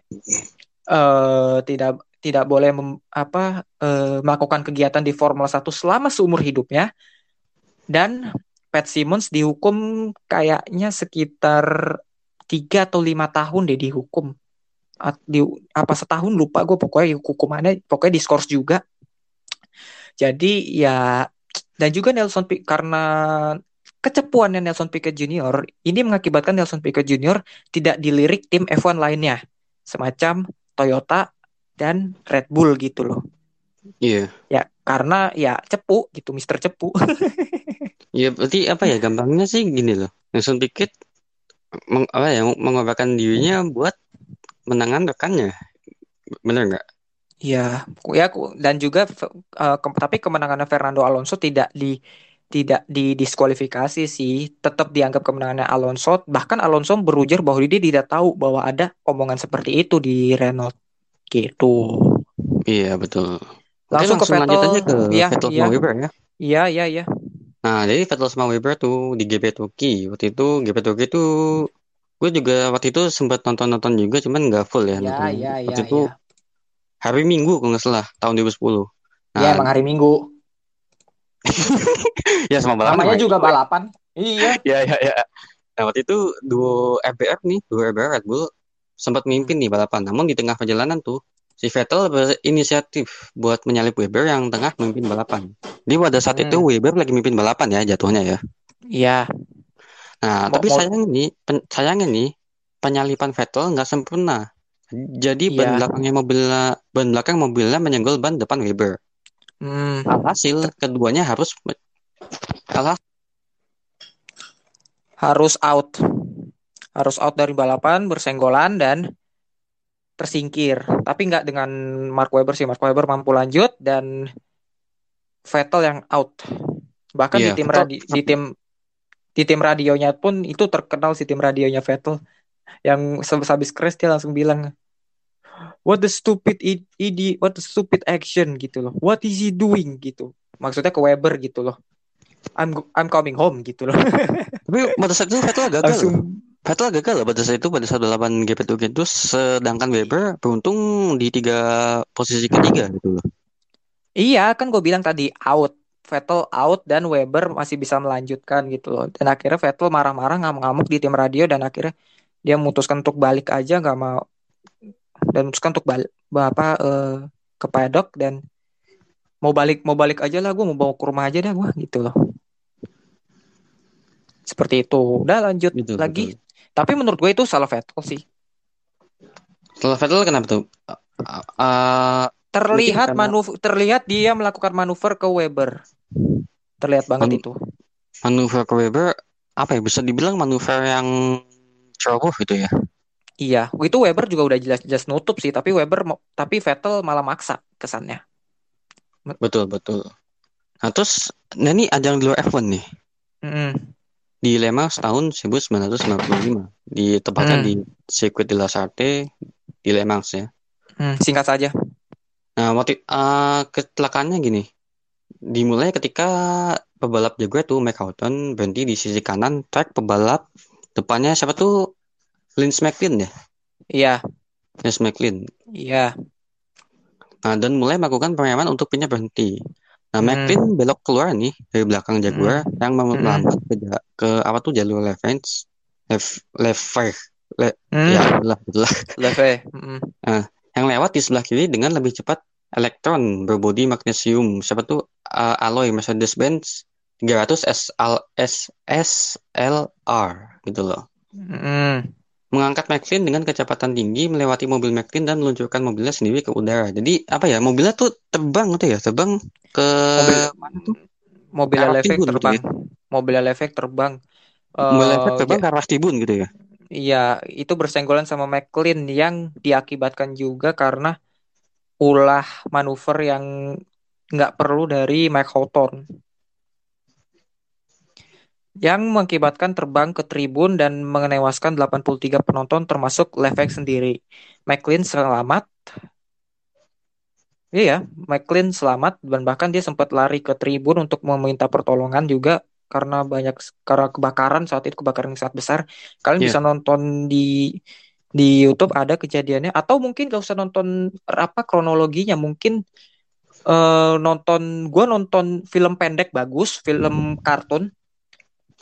eh tidak tidak boleh mem- apa eh, melakukan kegiatan di Formula 1 selama seumur hidupnya dan Pat Simmons dihukum kayaknya sekitar tiga atau lima tahun deh dihukum di apa setahun lupa gue pokoknya hukumannya pokoknya diskors juga jadi ya dan juga Nelson Pi- karena kecepuannya Nelson Piquet Jr. ini mengakibatkan Nelson Piquet Jr. tidak dilirik tim F1 lainnya semacam Toyota dan Red Bull gitu loh iya. ya karena ya cepu gitu Mister cepu Iya, berarti apa ya gampangnya sih gini loh. Nelson Piquet meng, apa ya mengorbankan dirinya buat menangan rekannya. Bener nggak? Ya, ku- ya ku- dan juga eh, ke- tapi kemenangannya Fernando Alonso tidak di tidak didiskualifikasi sih, tetap dianggap kemenangannya Alonso. Bahkan Alonso berujar bahwa dia tidak tahu bahwa ada omongan seperti itu di Renault. Gitu. Iya betul. Oke, Langsung ke lanjut Vettel. aja ke Iya, Vettel iya. sama Weber ya. Iya, iya, iya. Nah, jadi Vettel sama Weber tuh di GP Turki. Waktu itu GP Turki tuh gue juga waktu itu sempat nonton-nonton juga, cuman nggak full ya nonton. iya, iya, Waktu itu iya. hari Minggu kalau nggak salah tahun 2010. Iya, Nah, emang hari Minggu. ya sama balapan Namanya juga ya. balapan. Iya. Ya, ya, ya. Nah, waktu itu duo RBR nih, duo RBR Red Bull sempat memimpin nih balapan. Namun di tengah perjalanan tuh si Vettel berinisiatif buat menyalip Weber yang tengah memimpin balapan. Jadi pada saat Hmm. itu Weber lagi memimpin balapan ya jatuhnya ya. Iya. Nah, Mo- tapi sayang nih, pen- sayangnya nih penyalipan Vettel nggak sempurna. Jadi ban Iya. belakangnya mobilnya ban belakang mobilnya menyenggol ban depan Weber. Hmm. Alhasil keduanya harus alhasil Harus out. Harus out dari balapan, bersenggolan dan tersingkir. Tapi nggak dengan Mark Webber sih. Mark Webber mampu lanjut dan Vettel yang out. Bahkan di Iya, tim Vettel- di tim di tim radionya pun itu terkenal si tim radionya Vettel yang habis crash dia langsung bilang what the stupid i- idi what the stupid action gitu loh what is he doing gitu maksudnya ke Weber gitu loh I'm I'm coming home gitu loh tapi pada saat itu Vettel gagal. langsung. Vettel gagal loh pada saat itu pada saat balapan GP Turki itu sedangkan Weber beruntung di tiga posisi ketiga gitu loh. Iya, kan gue bilang tadi out. Vettel out dan Weber masih bisa melanjutkan gitu loh. Dan akhirnya Vettel marah-marah ngamuk-ngamuk di tim radio dan akhirnya dia memutuskan untuk balik aja nggak mau dan memutuskan untuk balik apa eh, ke paddock dan mau balik mau balik aja lah gue mau bawa ke rumah aja dah gue gitu loh. Seperti itu. Udah lanjut Gitu, lagi. betul. Tapi menurut gue itu salah Vettel sih. Setelah Vettel kenapa tuh? Uh, uh, Terlihat manuver terlihat dia melakukan manuver ke Weber. Terlihat banget Man- itu. manuver ke Weber apa ya bisa dibilang manuver yang ceroboh gitu ya. Iya, itu Weber juga udah jelas-jelas nutup sih, tapi Weber tapi Vettel malah maksa kesannya. Betul betul. Nah terus nah ini ajang di luar F1 nih Mm-mm. di Le Mans tahun 1995 di tepatnya Hmm. di sirkuit de la Sarthe di Le Mans ya. Hmm, singkat saja. Nah motif uh, kecelakaannya gini dimulai ketika pebalap Jaguar tuh Mike Houghton berhenti di sisi kanan track pebalap depannya siapa tuh Lance McLean ya Iya, Lance McLean iya. Nah, dan mulai melakukan pengereman untuk pinnya berhenti. Nah, Hmm. McLean belok keluar nih dari belakang Jaguar yang Hmm. melambat ke, ja- ke apa tuh jalur left range, left left le- Hmm, ya itulah, itulah. Leve. Mm-mm. yang lewat di sebelah kiri dengan lebih cepat elektron berbodi magnesium. Siapa tuh uh, alloy Mercedes-Benz 300 SL, S, SLR gitu loh. Mm-mm. Mengangkat McLean dengan kecepatan tinggi melewati mobil McLean dan meluncurkan mobilnya sendiri ke udara. Jadi apa ya mobilnya tuh terbang gitu ya, terbang ke Mobil mana tuh? mobilnya Arah Leve tribun gitu terbang. ya. Mobilnya Leve terbang. Mobil Eh, efek terbang ja- ke arah tribun gitu ya. Iya, itu bersenggolan sama McLean yang diakibatkan juga karena ulah manuver yang nggak perlu dari Mike Hawthorne. Yang mengakibatkan terbang ke tribun dan menewaskan 83 penonton termasuk Levesque sendiri. McLean selamat. Iya, McLean selamat dan bahkan dia sempat lari ke tribun untuk meminta pertolongan juga karena banyak karena kebakaran saat itu kebakaran yang sangat besar. Kalian Iya. bisa nonton di di YouTube ada kejadiannya atau mungkin gak usah nonton apa kronologinya mungkin eh, nonton gua nonton film pendek bagus film kartun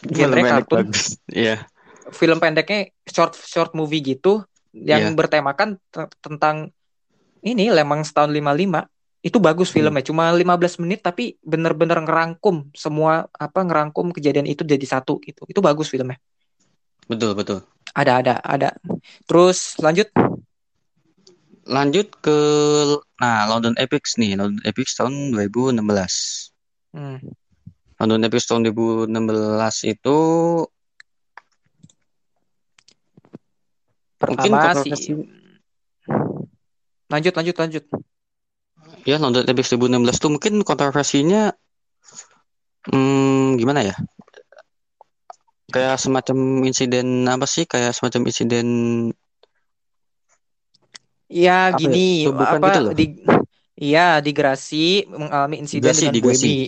genre Film kartun. Iya. film pendeknya short short movie gitu yang Iya. bertemakan tentang ini Lemang setahun 55 itu bagus Hmm. filmnya cuma 15 menit tapi bener-bener ngerangkum semua apa ngerangkum kejadian itu jadi satu gitu itu bagus filmnya Betul, betul. ada ada ada terus lanjut Lanjut ke nah London Epics nih, London Epics tahun 2016. Hmm. London Epics tahun 2016 itu mungkin pertama kontroversi sih lanjut lanjut lanjut ya London Epics 2016 tuh mungkin kontroversinya hmm, gimana ya? Kayak semacam insiden apa sih? Kayak semacam insiden Ya Apa ya, gini tubukan apa gitu loh. di Iya, di Grasi mengalami insiden Grasi, dengan di Grasi. Buemi.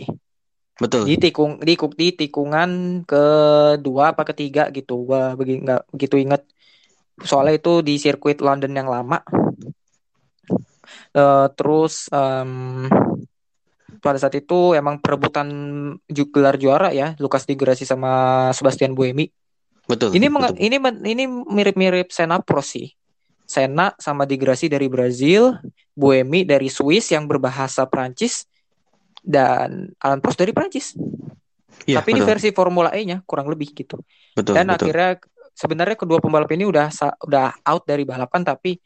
Betul. Di tikung di, di tikungan kedua apa ketiga gitu. Gua begi nggak begitu inget. Soalnya itu di sirkuit London yang lama. Eh, terus em, pada saat itu emang perebutan gelar juara ya, Lucas Di Grassi sama Sebastian Buemi. Betul. Ini betul. ini ini mirip-mirip Senna Prost sih. Senna sama Di Grassi dari Brazil, Buemi dari Swiss yang berbahasa Prancis dan Alan Prost dari Prancis. Iya, Tapi ini betul. versi Formula E-nya kurang lebih gitu. Betul, Dan betul. akhirnya sebenarnya kedua pembalap ini udah udah out dari balapan tapi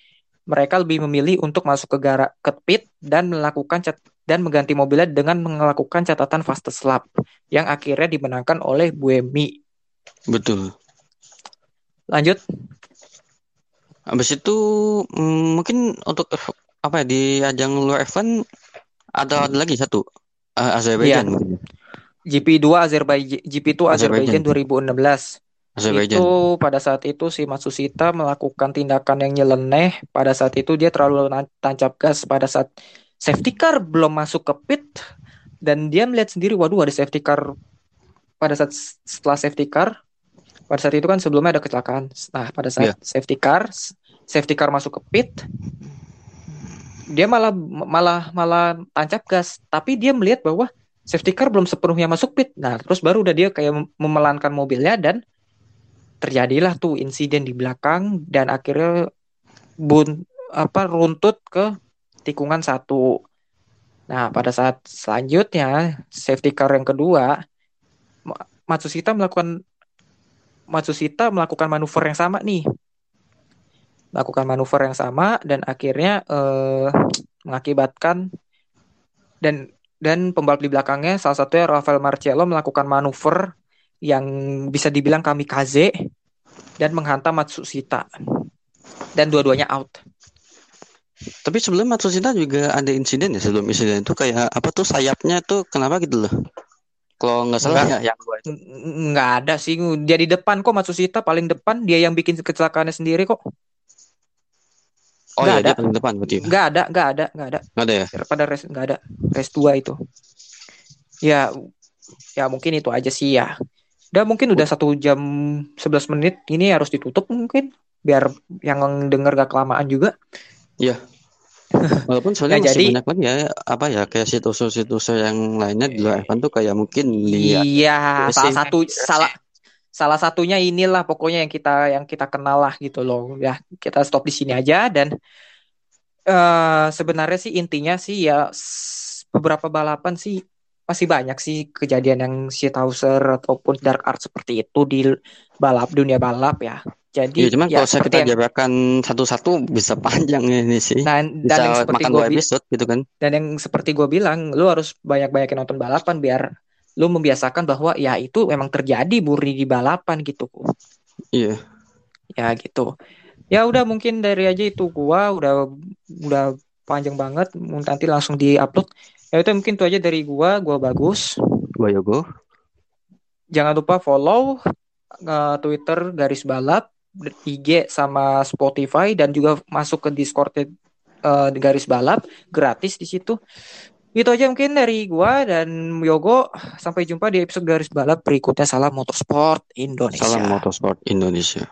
mereka lebih memilih untuk masuk ke gara ke pit dan melakukan cat dan mengganti mobilnya dengan melakukan catatan fastest lap yang akhirnya dimenangkan oleh Buemi. Betul. Lanjut. Habis itu mm, mungkin untuk apa ya di ajang luar F1 ada, ada lagi satu Eh, Azerbaijan mungkin. GP2 Azerbaijan GP2 Azerbaijan Azerbaijan. 2016. Azerbaijan. Itu pada saat itu si Matsushita melakukan tindakan yang nyeleneh. Pada saat itu dia terlalu tancap gas pada saat safety car belum masuk ke pit dan dia melihat sendiri waduh ada safety car pada saat setelah safety car pada saat itu kan sebelumnya ada kecelakaan. Nah, pada saat Iya. safety car safety car masuk ke pit dia malah malah malah tancap gas, tapi dia melihat bahwa safety car belum sepenuhnya masuk pit. Nah, terus baru udah dia kayak mem- memelankan mobilnya dan terjadilah tuh insiden di belakang dan akhirnya bun apa runtut ke tikungan satu. Nah, pada saat selanjutnya safety car yang kedua Ma- Matsushita melakukan Matsushita melakukan manuver yang sama nih. Melakukan manuver yang sama dan akhirnya eh, mengakibatkan dan dan pembalap di belakangnya salah satunya Rafael Marcello melakukan manuver yang bisa dibilang kamikaze dan menghantam Matsushita. Dan dua-duanya out. Tapi sebelum Matsushita juga ada insiden ya sebelum insiden itu kayak apa tuh sayapnya tuh kenapa gitu loh? Kalau nggak salah Nggak. ya yang gua itu. N- Nggak ada sih. Dia di depan kok Matsushita paling depan. Dia yang bikin kecelakaannya sendiri kok. Oh Nggak iya dia ada. paling depan berarti. Nggak ada, nggak ada, nggak ada. Nggak ada ya? Pada race nggak ada. Race 2 itu. Ya, ya mungkin itu aja sih ya. Udah mungkin udah satu jam 11 menit. Ini harus ditutup mungkin. Biar yang denger gak kelamaan juga. Walaupun sebenarnya Nah, masih jadi- banyak lagi ya apa ya kayak situs-situs yang lainnya di luar F1 tuh kayak mungkin lihat Iya, Racing, salah satu salah salah satunya inilah pokoknya yang kita yang kita kenal lah gitu loh. Ya, kita stop di sini aja dan eh sebenarnya sih intinya sih ya beberapa balapan sih masih banyak sih kejadian yang shithouser ataupun dark art seperti itu di balap dunia balap ya. Jadi ya cuman ya kalau saya kita yang jabarkan satu-satu bisa panjang ini sih nah, dan yang bisa seperti makan gue dua episode gitu kan dan yang seperti gue bilang, lu harus banyak-banyakin nonton balapan biar lu membiasakan bahwa ya itu memang terjadi murni di balapan gitu. iya Ya gitu. Ya udah mungkin dari aja itu gua udah udah panjang banget nanti langsung di-upload. Ya itu mungkin itu aja dari gua, gua bagus. gua Yogo Jangan lupa follow eh, Twitter garis balap, IG sama Spotify dan juga masuk ke Discord uh, garis balap gratis di situ. Itu aja mungkin dari gua dan Yogo. Sampai jumpa di episode garis balap berikutnya. Salam Motorsport Indonesia. Salam Motorsport Indonesia.